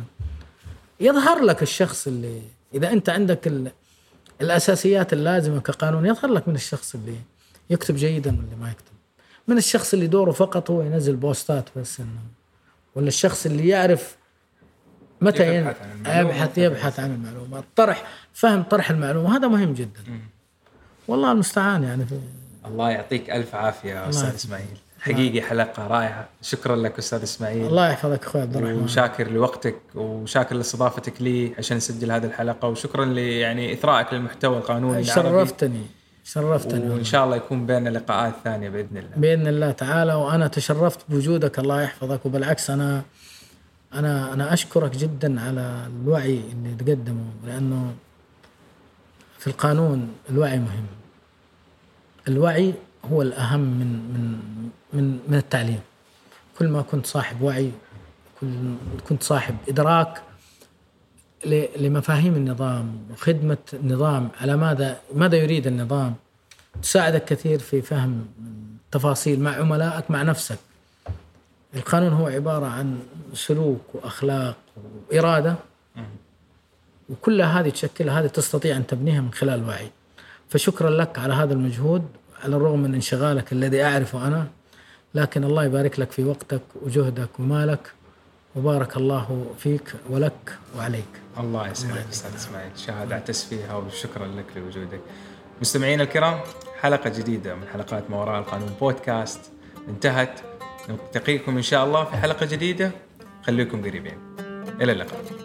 يظهر لك الشخص اللي إذا أنت عندك ال- الأساسيات اللازمة كقانون يظهر لك من الشخص اللي يكتب جيدا واللي ما يكتب. من الشخص اللي دوره فقط هو ينزل بوستات بس إنه ولا الشخص اللي يعرف متى يبحث عن. يبحث يبحث عن المعلومة طرح فهم طرح المعلومة هذا مهم جدا. والله المستعان يعني في الله يعطيك ألف عافية يا أستاذ. إسماعيل. حقيقي حلقة رائعة. شكرا لك أستاذ إسماعيل. الله يحفظك أخوي عبد الرحمن. وشاكر لوقتك وشاكر لاستضافتك لي عشان نسجل هذه الحلقة. وشكرا ل يعني اثرائك للمحتوى القانوني العربي. شرفتني شرفتني. وان شاء الله يكون بيننا لقاءات ثانية بإذن الله. بإذن الله تعالى. وأنا تشرفت بوجودك. الله يحفظك. وبالعكس أنا أنا أنا أشكرك جدا على الوعي اللي تقدمه. لأنه في القانون الوعي مهم. الوعي هو الأهم من من من من التعليم. كل ما كنت صاحب وعي كل كنت صاحب إدراك ل- لمفاهيم النظام وخدمه النظام على ماذا ماذا يريد النظام. تساعدك كثير في فهم تفاصيل مع عملائك مع نفسك. القانون هو عبارة عن سلوك وأخلاق وإرادة. وكلها هذه تشكلها هذه تستطيع أن تبنيها من خلال وعي. فشكرا لك على هذا المجهود على الرغم من انشغالك الذي أعرفه أنا. لكن الله يبارك لك في وقتك وجهدك ومالك وبارك الله فيك ولك وعليك. الله يسعدك أستاذ إسماعيل. شهادة اعتز فيها وشكرا لك لوجودك. مستمعينا الكرام حلقة جديدة من حلقات ما وراء القانون بودكاست انتهت. نلتقيكم إن شاء الله في حلقة جديدة. خليكم قريبين. إلى اللقاء.